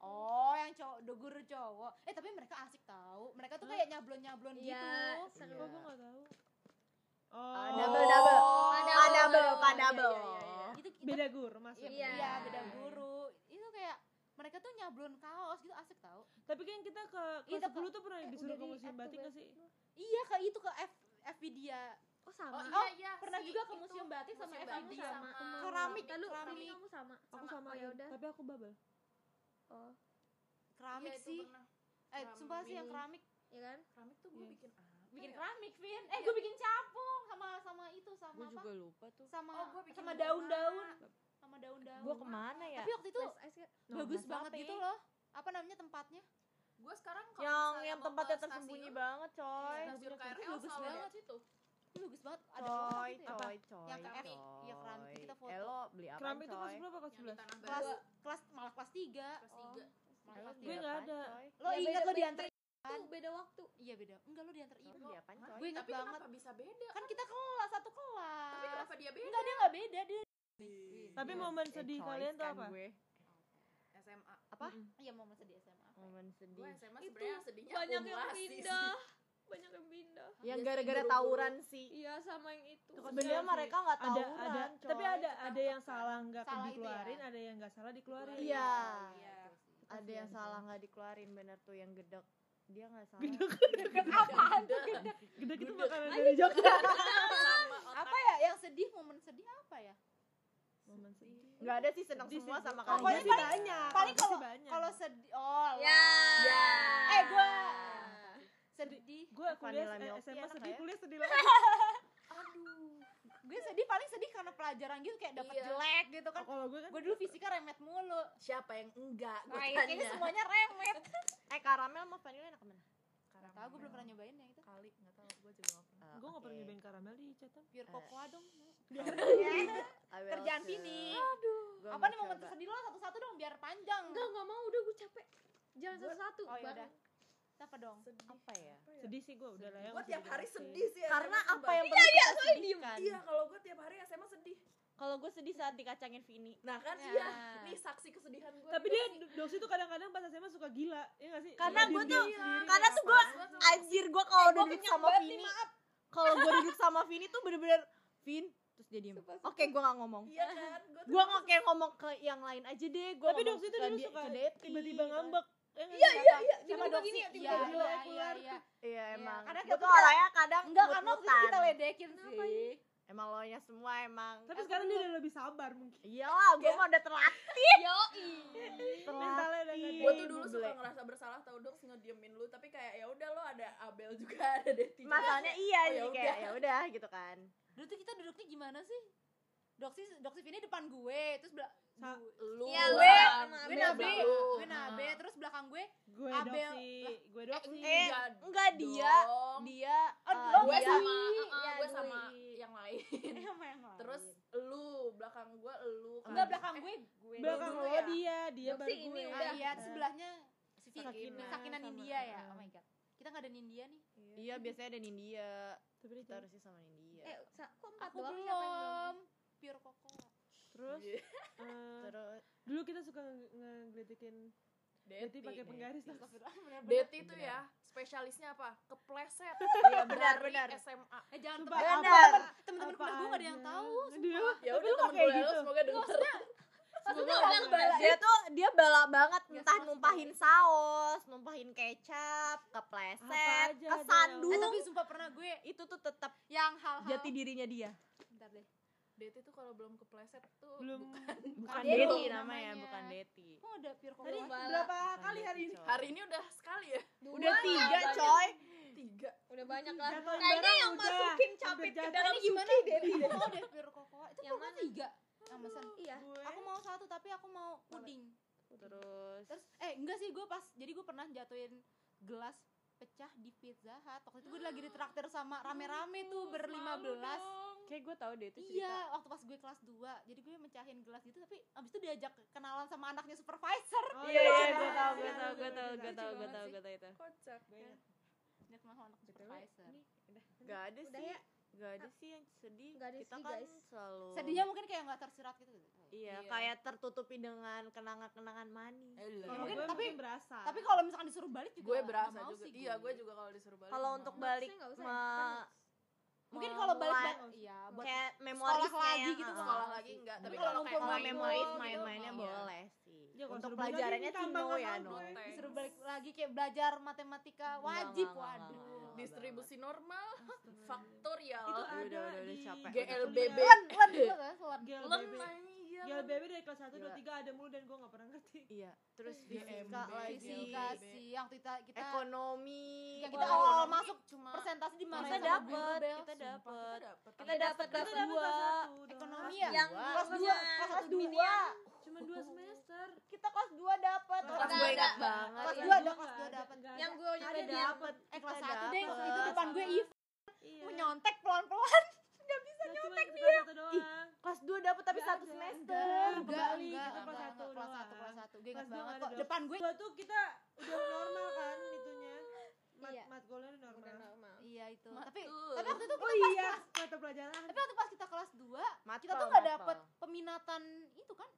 Oh yang cowok do guru cowok. Eh tapi mereka asik tahu mereka tuh kayak nyablon nyablon Iya, gitu. seru. kok gue gak tahu. Oh. Ah, double double. Ah double Iya, pak iya, double. iya, iya, itu itu- beda guru maksudnya. Iya, Iya. beda guru. Itu kayak mereka tuh nyablon kaos gitu asik tahu tapi kan kita ke Iya, kelas Kak. 10 tuh pernah Eh, disuruh ke museum batik gak sih iya ke itu ke F FV dia Oh sama. Oh, Oh, iya, iya. pernah si juga ke museum batik sama museum batik dia sama. Keramik, Lalu keramik. tapi kamu sama. aku sama Oh, ya udah. tapi aku bubble Oh, keramik Iya, itu sih pernah. eh sumpah sih yang Keramik. keramik ya kan? Keramik tuh gue Iya. bikin apa? bikin ya? keramik Vin eh gue bikin capung sama sama itu sama gue apa juga lupa tuh sama Oh, gua bikin sama daun-daun sama daun-daun gue ke mana ya tapi waktu itu kan? Bagus banget gitu loh apa namanya tempatnya Gue sekarang kalau yang yang tempatnya tersembunyi stasiun, banget coy Stasiun Itu KRL bagus selalu banget. situ. itu bagus banget ada coy apa gitu ya? coy coy Yang keramik. coy. Iya, keramik. Kita foto. eh lo beli apa keramik itu kelas berapa kelas Yang di 11 Tanah kelas kelas malah kelas tiga Kelas Oh, tiga. malah lo kelas beli Gue nggak apaan, ada. lo Ya, ingat lo diantar Tuh beda waktu. iya beda enggak lo diantar ibu beli apaan coy gue inget Tapi banget kenapa bisa beda? kan kita kelas satu kelas Tapi kenapa dia beda? enggak dia nggak beda dia tapi Iya, momen sedih kalian tuh kan apa gue. SMA. apa iya momen sedih SMA momen Gue sedih SMA Itu sebenarnya sedihnya banyak yang pindah. Banyak yang pindah. yang Iya gara-gara tawuran sih Iya sama yang itu. sebenarnya mereka nggak ada tawuran ada coy. tapi ada ada yang salah nggak Salah itu dikeluarin ya. ada yang nggak salah dikeluarin Iya. Iya. ada yang salah nggak dikeluarin bener tuh yang gedek dia nggak salah apaan tuh gede gitu makanan dari Jogja apa ya yang sedih momen sedih apa ya momen sedih nggak ada sih seneng Sedih semua sama Pokoknya kalian sih paling- banyak paling kalau kalau sedih oh Ya. Ya. eh gue sedih gue kuliah Vanilla eh, SMA enak sedih ya? kuliah sedih lagi Aduh. gue sedih paling sedih karena pelajaran gitu kayak dapet Iya. jelek gitu kan Oh, kalau gue kan gue dulu fisika remet mulu Siapa yang enggak? Gue nah, tanya. kayaknya semuanya remet eh karamel sama vanilla enak mana Gak tau gue belum pernah nyobain yang itu Kali nggak tahu. Gue juga pernah. gue nggak pernah nyobain karamel di catatan pure Eh. cocoa dong will kerjaan. Vini Gua apa nih momen tersedih lo satu-satu dong biar panjang Enggak, enggak mau. Udah gue capek. Jangan satu-satu. oh ya Bang. udah apa dong apa ya sedih sih gue udah lah ya Gue tiap hari sedih sih. karena SMA apa yang banyak. perlu kita sedihkan Iya, kalau gue tiap hari SMA sedih. kalau gue sedih saat dikacangin Vini Nah kan Ya. iya, nih saksi kesedihan gue. tapi dia dosi tuh kadang-kadang pas SMA suka gila ya nggak sih Karena Suka gua diem-diem tuh- karena tuh gue Anjir. anjir gue kalau udah duduk sama Vini kalau gue duduk sama Vini tuh bener-bener Vin terus dia diem. Oke gue gak ngomong. Iya kan? Gue nggak kayak ngomong ke yang lain aja deh gue tapi dosi tuh dulu suka tiba-tiba ngambek Ya iya iya iya sama tiba-tiba doksi gini ya, iya tiba-tiba iya iya keluar. iya iya emang. Karena kita- tuh orangnya kadang enggak karena itu kita ledekin sih emang lo nya semua emang tapi sekarang dia udah lebih sabar mungkin. Iyalah gue mah udah terlatih. Yoi. mentalnya udah gue tuh dulu suka ngerasa bersalah tau dong ngediemin lu tapi kayak ya udah lo ada Abel juga ada Deti juga. masalahnya iya Oh, jadi ya kayak udah. ya udah gitu kan. Dulu tuh kita duduknya gimana sih? Doksi doksi Vini depan gue terus bela Sa- lu. Iya, lu, gue gue Abel. nabe. gue nabe. Terus belakang gue gue Abel. doksi gue doksi Eh, Enggak enggak dia dia Oh, eh, lo gue sama uh-uh, Ya, gue sama. Lain sama yang lain. Terus lu belakang gue lu kan. enggak belakang gue gue belakang lo ya. dia dia baru ini gue udah. ah, iya sebelahnya si Sakinan sama- India ya? Uh. oh my god. Kita nggak ada India nih. Iya. Biasanya ada India tapi kita harusnya sama India Eh, sa- kok empat aku doang siapa yang belum? pure cocoa terus Iya. eh, terus. dulu kita suka nge- ngegelitikin Deti. pakai penggaris tuh. Deti tuh ya spesialisnya apa? Kepleset iya benar benar. SMA eh jangan benar. temen-temen kuliah gue gak ada yang tahu Dia- ya udah lu temen gue gitu. lu semoga denger. Maksudnya bala. dia tuh dia bala banget Ya, entah numpahin saus numpahin kecap kepleset kesandung eh tapi sumpah pernah gue itu tuh tetap yang hal-hal jati dirinya dia Deti tuh kalau belum kepleset tuh belum. bukan Deti Deti namanya. namanya. bukan Deti. Kok ada pure tadi berapa Bukan kali hari Deti, ini? coy. hari ini udah sekali ya? Udah tiga coy. Tiga. Udah udah banyak lah. Kayaknya yang udah. masukin capit ke dalam ini gimana gue mau deh bir kokoa itu Yang cuma mana? tiga. Yang pesan iya. Gue. aku mau satu tapi aku mau puding. Terus? Terus eh enggak sih gue pas jadi gue pernah jatuhin gelas pecah di Pizza Hut. Waktu itu gue lagi ditraktir sama rame-rame tuh berlima belas. kayak gue tahu deh itu cerita. Iya waktu pas gue kelas 2 jadi gue mecahin gelas gitu tapi abis itu diajak kenalan sama anaknya supervisor. Oh, iya iya iya, gue tahu iya, gue tahu iya, gue tahu iya, gue tahu gue sih. gue tahu itu kocak dia kenal sama anak supervisor. Gak ada sih. ya? Gak ada sih yang sedih. Nggak ada Kita sedih, kan guys. selalu sedihnya mungkin kayak nggak tersirat gitu. Iya, Iya. kayak tertutupi dengan kenangan-kenangan manis. Kalau Ya, mungkin gue tapi- mungkin berasa. tapi kalau misalkan disuruh balik juga gue nggak berasa mau juga. sih iya gue. juga kalau disuruh balik Kalau nggak untuk mau. balik nggak usah me- bukan mungkin kalau balik mulai- balik iya buat kayak memorisnya lagi yang, gitu, sekolah lagi enggak tapi Tapi kalau kayak memoris gitu, main-mainnya iya. boleh sih. Ya, kalau untuk suruh balik lagi pelajarannya sih tambah no ya no. gue. Thanks. disuruh balik lagi kayak belajar matematika Enggak, wajib enggak, enggak, waduh distribusi normal. faktorial Itu Udah, ada udah, udah, di capek. GLBB. juga kan len GLBB. len iya GLBB dari kelas 1, Gila. 2, 3 ada mulu dan gue gak pernah ngerti. Iya terus GMB, fisika lagi. fisika sih. Yang kita kita ekonomi. Yang kita awal ekonomi masuk cuma presentasi di mana? Kita dapet kita dapet. kita dapet. Kelas Kita dapet dua kelas satu ekonomi doang. ya Yang kelas dua. dua. kelas satu Kelas dunia Cuma 2 semester. kita kelas 2 dapet. Kelas kelas dua 2 ingat banget. Kelas ya. dua ada kelas nggak dua ada, dapat nggak yang gue juga dia dapet. Eh kelas kita satu deh dapet. itu depan gue Eve Iya. mau nyontek pelan pelan Ya, cuma kelas satu doang. kelas 2 dapet tapi satu semester. enggak. Kembali, enggak kita kelas enggak satu enggak, kelas satu kelas satu. Gue Kelas ingat dua banget nggak kok depan gue tuh kita udah normal kan itunya. Mat Iya. mat golnya udah udah normal. Normal iya itu. Matul. tapi tapi waktu itu oh kita pas iya kelas mata pelajaran. Tapi waktu pas kita kelas 2 Matpel, kita tuh nggak dapet peminatan itu kan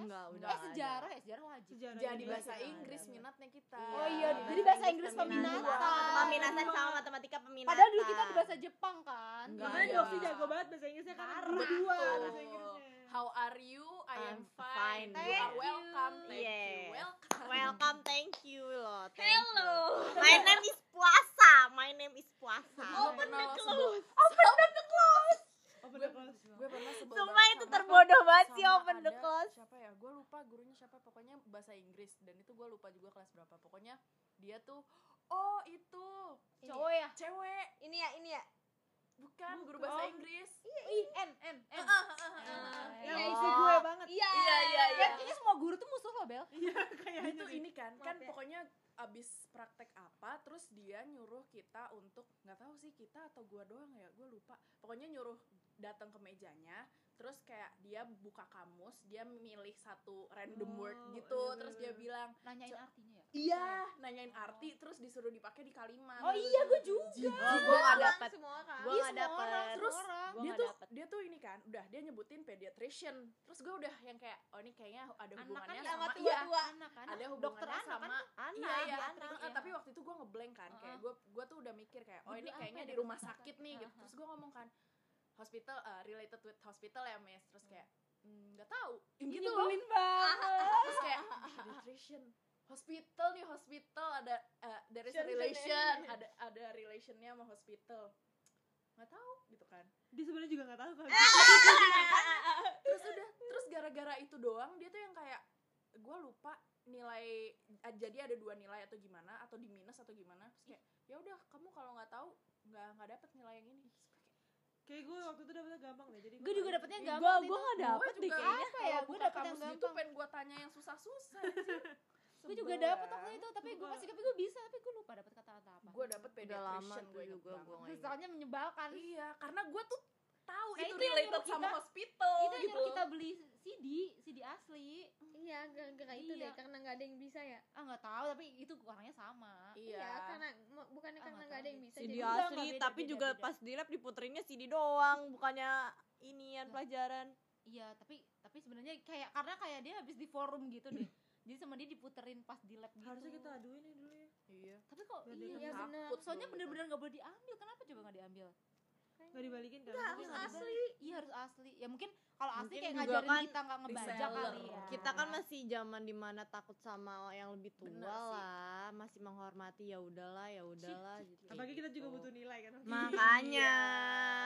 Enggak, udah eh ada. sejarah ya sejarah wajib sejarah jadi bahasa ada. Inggris minatnya kita Oh iya, Iya, jadi bahasa Inggris peminatan. peminatan. peminatan sama matematika peminatan padahal dulu kita bahasa Jepang kan Enggak, Makanya Iya. Dovi jago banget bahasa Inggrisnya karena Parah. guru dua Betul. bahasa Inggrisnya How are you? I am I'm fine. fine. You Thank are you. welcome. Thank you. Yes. Welcome. welcome thank you loh thank hello you. my name is puasa my name is puasa Open the close. open Gue the close gue pernah sebel Sumpah itu terbodoh banget sih open the close Siapa ya? Gue lupa gurunya siapa. Pokoknya bahasa Inggris dan itu gue lupa juga kelas berapa. Pokoknya dia tuh oh itu cowok ya cewek ini ya ini ya bukan guru bahasa Oh. Inggris. i n n n yang Iya, musuh iya. gue banget iya Iya iya iya. Kan kayaknya semua guru tuh musuh lo Bel iya Dia kayaknya tuh sih. ini kan kan ya. pokoknya abis praktek apa terus dia nyuruh kita untuk nggak tahu sih kita atau gua doang ya gue lupa pokoknya nyuruh datang ke mejanya terus kayak dia buka kamus dia milih satu random word Oh, gitu iya, terus dia bilang nanyain artinya ya? Iya nanyain arti terus disuruh dipakai di kalimat oh iya gue juga. Oh, gue gak dapet. semua orang. Gua Iya, nggak semua dapet. Terus. Gua dia tuh dapet. dia tuh ini kan udah dia nyebutin pediatrician. Terus gue udah yang kayak oh ini kayaknya ada Anak hubungannya kan sama sama iya anak kan ada dokter hubungannya anak sama kan anak iya iya anak, iya. tapi waktu itu gue ngeblank kan kayak gue gue tuh udah mikir kayak oh ini kayaknya di rumah dokter sakit nih gitu. Terus gue ngomong kan hospital eh, related with hospital ya mes terus kayak "Hmm, nggak tahu. Gitu loh. nyebelin banget. Terus kayak pediatrician hospital nih hospital. Ada eh, there is a Relation, ada ada relationnya sama hospital. Nggak tahu gitu kan. Dia sebenarnya juga nggak tahu kan. Terus udah terus gara-gara itu doang dia tuh yang kayak gue lupa nilai ah, jadi ada dua nilai atau gimana atau di minus atau gimana. Terus kayak ya udah kamu kalau nggak tahu nggak nggak dapet nilai yang ini kayak, gue waktu itu dapetnya gampang deh jadi gue juga dapetnya Ih, gampang itu. nggak Gua dapet deh kayaknya. apa ya? Gue dapet yang kamus gitu gampang pengen gue tanya yang susah-susah gue juga dapet waktu itu tapi gue masih tapi gue bisa tapi gue lupa dapet kata-kata apa. Gue dapet pediatrician gue juga gue soalnya menyebalkan. Iya karena gue tuh tahu Nah, itu, itu yang related sama kita- hospital itu yang gitu. kita beli CD CD asli. Iya gara-gara itu Iya. deh karena nggak ada yang bisa ya. Ah nggak tahu tapi itu orangnya sama. Iya. Iya karena bukannya Ah, karena nggak ada yang bisa CD jadi asli beda, tapi beda, juga beda. pas di lab diputerinnya CD doang bukannya inian pelajaran. Iya tapi tapi sebenarnya kayak karena kayak dia habis di forum gitu deh. Jadi sama dia diputerin pas di lab gitu. Harusnya kita aduin ya dulu ya. Iya. Tapi kok Biar iya, iya bener soalnya bener-bener nggak boleh diambil kenapa coba nggak diambil nggak dibalikin kan? Nggak, Mungkin harus asli. iya harus asli. Ya mungkin kalau asli Mungkin kayak ngajarin kan kita nggak ngebaca reseller. kali ya. Kita kan masih zaman di mana takut sama yang lebih tua Bener sih. lah masih menghormati ya udahlah ya udahlah gitu. apalagi kita juga butuh nilai kan? Makanya.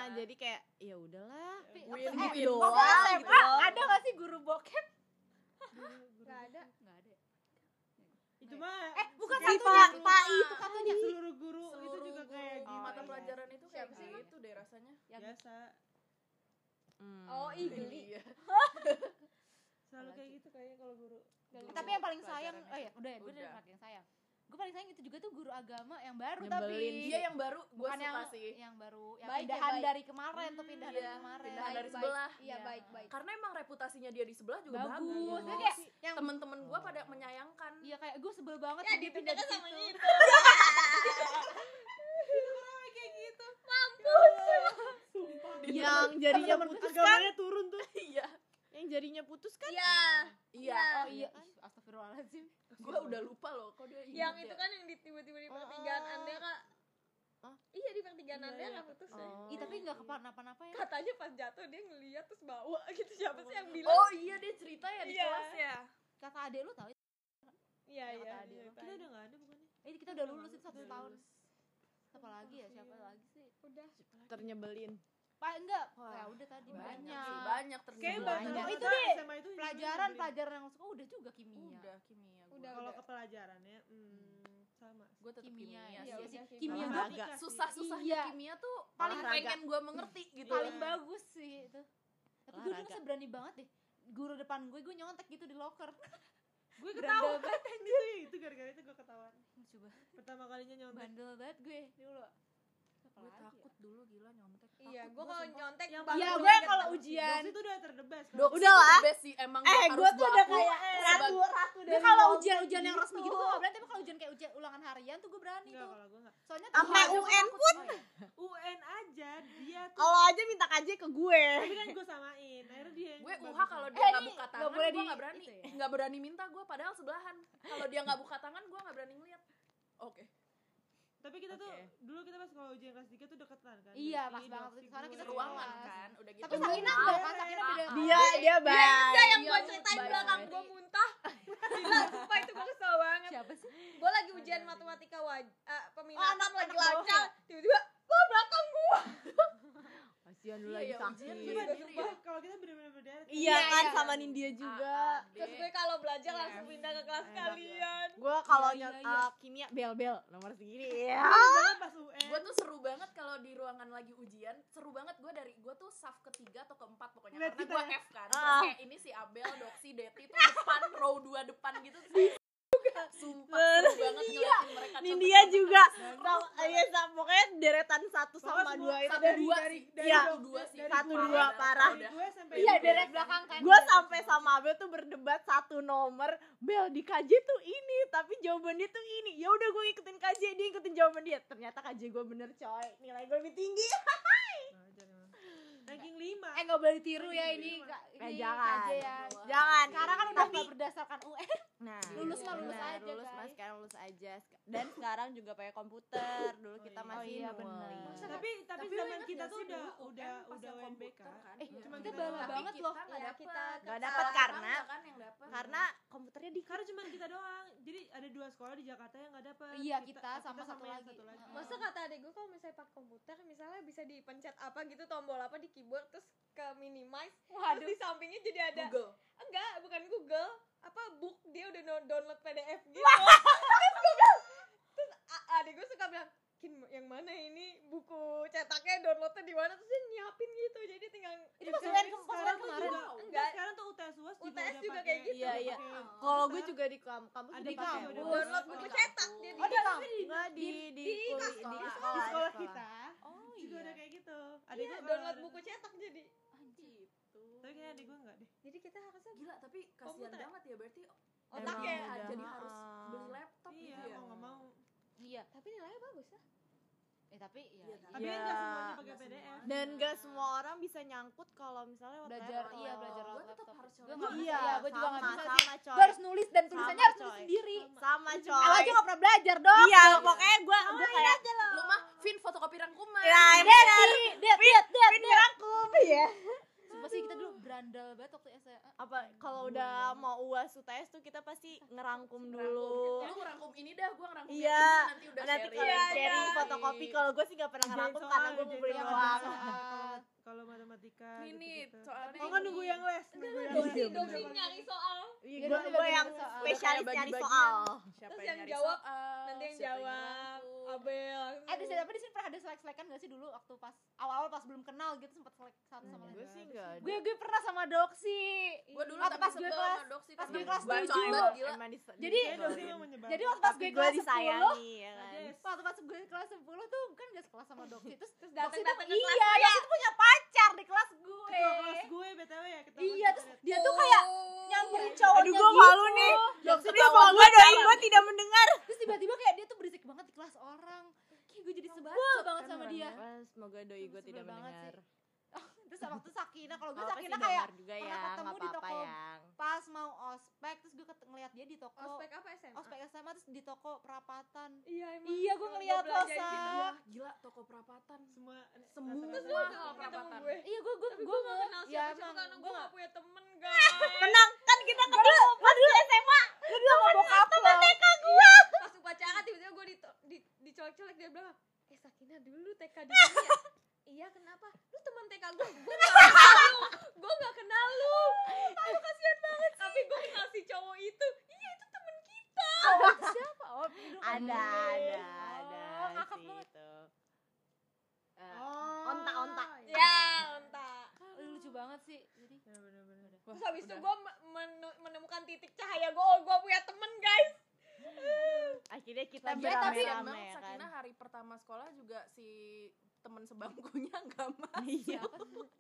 Iya. jadi kayak ya udahlah. Tapi Win waktu- win eh, doang gitu ada gak sih guru bokep? Nggak ada cuma eh bukan satunya pak itu katanya seluruh guru itu juga kayak di mata ya? pelajaran itu kayak sih? itu deh rasanya. Biasa. Hmm. Oh iya geli. Selalu kayak gitu kayaknya kalau guru, tapi yang paling sayang oh ya udah ya gue udah yang paling sayang gue paling sayang itu juga tuh guru agama yang baru Nyebelin tapi Iya yang baru gue bukan suka yang sih. yang baru yang Baik ya, pindahan baik. dari kemarin tuh pindahan dari Iya, kemarin pindahan Baik, dari baik. sebelah. Iya, Iya. baik, baik. Karena emang reputasinya dia di sebelah juga bagus bagus. Dia kayak yang Temen-temen gue pada menyayangkan. iya kayak gue sebel banget Ya dia pindah dipindahkan di sama situ. itu. yang kan agamanya turun tuh Iya. Yang jarinya putus kan Iya. Iya. oh iya astagfirullahaladzim Gue udah lupa loh kok dia Yang ya. itu kan yang di tiba-tiba di pertigaan Oh. Anda kak. Hah? Iya di pertigaan Iya, Anda iya. putus ya. Oh. Ih, tapi nggak kenapa-napa ya Katanya pas jatuh dia ngeliat terus bawa gitu siapa sih yang bilang? Oh iya dia cerita ya di Iya. kelas ya. kata adek lu tau Iya yang iya. iya, kita udah nggak ada bukannya eh kita udah lulus itu satu tahun lulus. siapa lagi ya siapa lagi sih Udah. ternyebelin pak enggak. Wah, ya udah tadi Banyak banyak. sih, banyak ternyata. banyak. banyak. Oh, itu deh. SMA itu pelajaran pelajaran yang suka. Udah juga kimia. Udah kimia gua. Udah, kalau ke pelajarannya hmm, sama Gue tetap kimia, kimia, ya, sih. Iya, kimia. Gua Olahraga. Susah-susahnya Iya. kimia tuh Paling pengen gue mengerti gitu. paling Iya. bagus sih itu. Tapi gue dulu Olahraga. masa berani banget deh. Guru depan gue gue nyontek gitu di locker. Gue ketawa. banget itu itu gara-gara itu gue ketawa. Coba. Pertama kalinya nyontek. Bandel banget gue. Dulu Gue takut dulu gila nyontek. Iya, Takut gue gua kalau nyontek Yang Iya, gua gue kalau ujian. Itu udah terdebas kan? Dok, Udah lah. sih emang eh gue tuh udah kayak ratu ratu dari kalau Lombok ujian-ujian yang resmi gitu gitu. gue gak berani tapi kalau ujian kayak ujian ulangan harian tuh gue berani enggak tuh. kalau gue enggak soalnya Sampai UN pun. UN aja dia tuh kalau aja minta KJ ke gue. Tapi kan gue samain akhirnya dia gue bagus UH kalau kan. dia Eh, nggak buka tangan gue nggak berani. ya? nggak berani minta gue padahal sebelahan. Kalau dia nggak buka tangan gue nggak berani ngeliat. Oke tapi kita tuh Oke. dulu kita pas kalau ujian kelas 3 tuh deketan kan Iya, pas banget. gue. kita ruangan kelas. kan udah gitu tapi sakina Tahu. enggak kan sakina beda dia dia baik Enggak yang Iya, gue lu ceritain belakang gue muntah. Gila, sumpah itu gue kesel banget. siapa sih Gue lagi ujian matematika waj eh, peminatan anak- lagi lancar. Tiba-tiba, gue belakang gue. kasihan Iya, lagi iya, sakit ujian Iya, juga sumpah, Iya. kalau kita bener-bener berderet iya Iya, kan iya. sama Nindya juga Ah, Terus gue kalau belajar Iya. langsung pindah ke kelas Enak. kalian. gue kalau Iya, iya, iya. kimia bel bel nomor segini ya UN gue tuh seru banget kalau di ruangan lagi ujian seru banget gue dari gue tuh saf ketiga atau keempat pokoknya karena gue ya. F kan terus Ah. kayak ini si Abel Doksi Deti tuh depan row dua depan gitu terus sumpah seru banget ngeliatin mereka Nindya contek-contek juga. Sama iya sama pokoknya deretan satu sama dua itu satu dari dua dari- dari Iya. satu dua sih Satu dua, parah. dari gue sampai iya dari belakang kan. Gue sampai sama Abel tuh berdebat satu nomor Bel di KJ tuh ini tapi jawabannya tuh ini. Ya udah gue ikutin KJ dia ikutin jawaban dia. Ternyata KJ gue bener coy. Nilai gue lebih tinggi. Ranking 5 eh nggak boleh tiru ya ini. Eh, ini jangan. KJ ya. Jangan. Sekarang kan udah berdasarkan UN nah Lulus mah lulus benar, aja, lulus mah guys. sekarang lulus aja dan sekarang juga pakai komputer dulu kita iya. masih Oh iya, manual. bener. tapi tapi Tapi zaman kita tuh udah dulu udah pas udah UNBK komputer kan? Eh, Cuma kita doang. banget Tapi loh. kita nggak Iya, dapet kita- Nggak satu karena- kan yang dapet karena komputernya di karena cuma kita doang jadi ada dua sekolah di Jakarta yang nggak dapat Iya, kita sama satu lagi. lagi. Masa kata adek gue kalau misalnya pakai komputer misalnya bisa dipencet apa gitu tombol apa di keyboard terus ke minimize terus di sampingnya jadi ada Google enggak bukan Google apa book dia udah download PDF gitu terus gue bilang terus adik gue suka bilang Kin yang mana ini buku cetaknya downloadnya di mana terus dia nyiapin gitu jadi tinggal Itu pas. UN kemarin. juga, Enggak. sekarang tuh UTS UAS juga UTS udah juga kayak gitu. Iya, iya. kalau gue juga di kam kampus Ada juga di pakai kampus. Download Oh, buku cetak kampus. dia Oh, di kampus. Enggak di di di sekolah. kita oh juga iya udah kayak gitu ada iya download buku cetak jadi kayaknya adik gue enggak deh. Jadi kita harusnya gila tapi kasihan ya? banget ya berarti otaknya emang udah, jadi harus beli laptop iya gitu ya? mau nggak mau. Iya. Tapi nilainya bagus ya? Eh tapi ya Iya, tapi Iya. kan nggak semuanya pakai PDF semua. dan gak semua orang bisa nyangkut kalau misalnya lewat belajar laptop. iya belajar Gua lewat tetap laptop. harus Gua coba. bisa iya, iya gue juga nggak sama, bisa sih. sama coy. Gue harus nulis dan tulisannya Sama, harus nulis sendiri. Sama Aku coy. aja nggak pernah belajar dong. Iya pokoknya gue gue kayak lu mah Vin fotokopi rangkuman. Ya Deti, benar det, det, det, Pin dirangkum ya Sih kita dulu berandal banget waktu SMA apa kalau udah mau uas UTS tuh kita pasti ngerangkum dulu. Lu ngerangkum ini dah gua ngerangkum Iya. nanti udah nanti sharing kalian sharing fotokopi kalau gue sih gak pernah ngerangkum karena gue kerjain ngumpulin soal. Kalau matematika ini gitu-gitu. soalnya Oh nggak nunggu yang les, nunggu yang les. nyari soal Iya, Iya, gue gue yang nyari soal. spesialis Udah kayak nyari bagi-bagian. soal siapa Terus yang yang nyari jawab, soal, nanti yang jawab. Abel Eh di sini apa di sini pernah ada selek-selekan gak sih dulu waktu pas awal-awal pas belum kenal gitu sempet selek satu sama lain. gue sih enggak Gue gue pernah sama Doksi. Gue dulu Waktu pas gue kelas pas gue kelas tujuh. Jadi- Iya, yang. Jadi waktu pas gue gue kelas 10 disayangi ya kan waktu pas gue kelas 10 tuh kan gak sekelas sama Doksi terus terus datang- datang ke kelas iya Doksi tuh punya pacar di kelas gue. Ketua kelas gue BTW ya ketua iya terus kita dia tuh kayak nyamperin cowoknya aduh gue gitu. malu nih. Doksi Ini semoga doi gue tidak mendengar. Terus tiba-tiba kayak dia tuh berisik banget di kelas orang. Kayak gue jadi sebel banget sama dia. Wah, semoga doi gue tidak mendengar terus waktu Sakina kalau gue Sakina kayak juga pernah ya ketemu di apa-apa toko yang pas mau ospek terus gue ngeliat dia di toko. Ospek apa SMA ospek SMA terus di toko perapatan. Iya emang. Iya gue ngeliat lo Sak. gitu. Iya, gila toko perapatan. Semua Semua terus Semua lu hal ketemu perapatan. gue. Iya gue gue gue gue gak nggak kenal ya siapa siapa karena gue gue nggak gak punya temen guys. tenang kan kita ketemu. pas di SMA gue dulu sama bokap lo pas upacara tiba-tiba gue di, di, dicolek-colek dia bilang eh Sakina dulu TK di sini ya iya kenapa? Lu teman TK gue gue gak kenal lu. Gue gak kenal lu. Aku kasihan banget tapi gue kenal si cowok itu. Iya itu temen kita. Siapa? Oh kan ada ada Oh, ada ngakak sih banget. itu. Eh, onta onta ya entah Oh, lucu banget sih. Jadi terus habis itu gue menemukan titik cahaya gue oh gue punya temen guys. Akhirnya kita tapi tapi beramai-ramai emang ya kan? Sakina hari pertama sekolah juga si temen sebangkunya nggak masuk. Iya.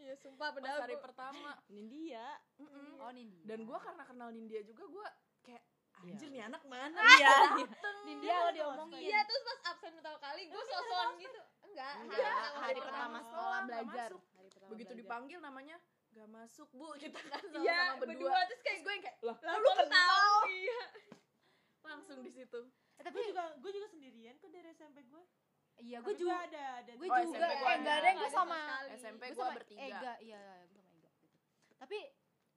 Iya sumpah padahal hari pertama. Ini dia. Mm-mm. oh Nindi dan gue karena kenal Nindya juga gue kayak anjir nih anak mana? Iya. Nindya lo diomongin. iya terus pas absen pertama kali gue sosokan gitu. enggak Enggak, hari hari pertama sekolah belajar. masuk. hari pertama begitu dipanggil namanya gak masuk bu. Kita kan sama-sama iya berdua. berdua. Terus kayak gue yang kayak lah lah lu kenal? iya. Langsung di situ. Eh, tapi gue juga gue juga sendirian kok dari SMP gue iya gue juga ada ada gue Oh, juga SMP eh enggak ada gue sama. SMP gue gue sama bertiga. Ega. Iya iya gue sama Ega gitu. tapi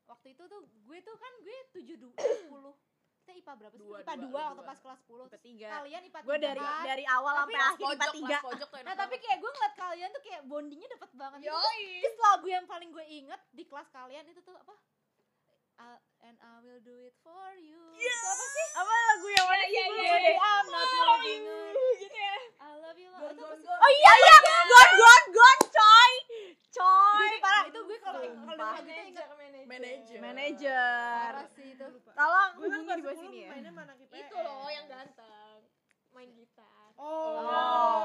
waktu itu tuh gue tuh kan gue tujuh sepuluh. Kita IPA berapa sih? Dua, IPA dua, dua dua. waktu pas kelas 10 IPA tiga. Kalian IPA gue tiga dari kan? dari awal Tapi sampai akhir IPA pojok tiga. pas pojok tuh nah enak tapi kayak gue ngeliat kalian tuh kayak bondingnya dapet banget. Yoi. Terus lagu yang paling gue inget di kelas kalian itu tuh apa? Uh, and I will do it for you. Apa sih? apa lagu yang mana iya, sih iya, Gue iya. deh. I'm not moving on. gitu ya I love you. Gon, gon, gon. oh iya iya gon gon gon coy coy Itu parah. Itu gue kalau kalau lagu itu inget manajer parah sih itu. tolong gue kan hubungi kelas di bawah 10 sini ya mainnya mana kita itu loh yang ganteng main gitar oh, Oh.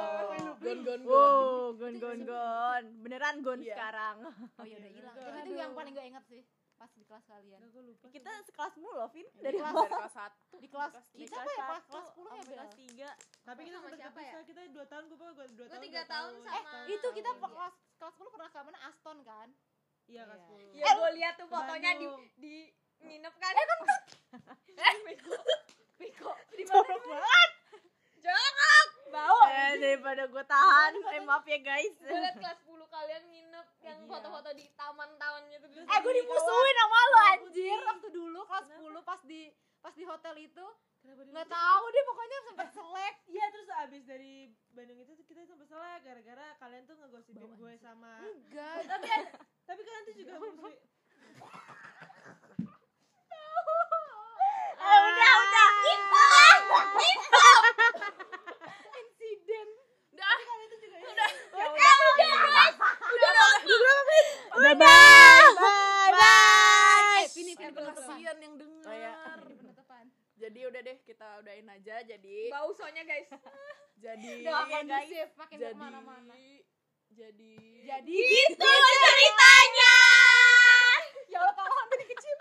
gon gon gon Wow, gon gon gon. Beneran gon Iya. sekarang. Oh iya udah hilang. Tapi itu yang paling gue inget sih pas di kelas kalian. gue lupa Kita sekelas mulu loh, Vin. dari Dari kelas dari kelas satu Di kelas kita apa ya kelas kelas 10 ya kelas 3. tapi kita Sama sempat siapa kepisah ya? kita dua tahun gue gue dua tahun tiga dua tahun tahun. sama- Eh, itu kita Iya. kelas kelas 10 pernah ke mana? Aston kan? iya kelas Iya. sepuluh ya gue lihat tuh fotonya di di nginep kan eh kan bego bego di Jorok banget. Bau. Eh, daripada gue tahan. Eh, maaf ya, guys. gue liat kelas 10 kalian nginep yang Iya. foto-foto di taman-taman gitu Eh gue dimusuhin sama lo anjir waktu dulu kelas 10 pas di pas di hotel itu nggak tahu deh pokoknya sempet selek. Iya terus abis dari Bandung itu kita sampai selek gara-gara kalian tuh ngegosipin gue sama enggak. Tapi tapi kalian tuh juga Udah, bye. Bye. Bye. Eh, eh kasihan yang dengar. Oh, iya. Jadi udah deh kita udahin aja jadi. Bau soalnya guys. jadi Doakan iya, guys. Makin jadi, mana-mana. Jadi. Jadi. Gitu, gitu ceritanya. ya Allah kalau hampir kecil.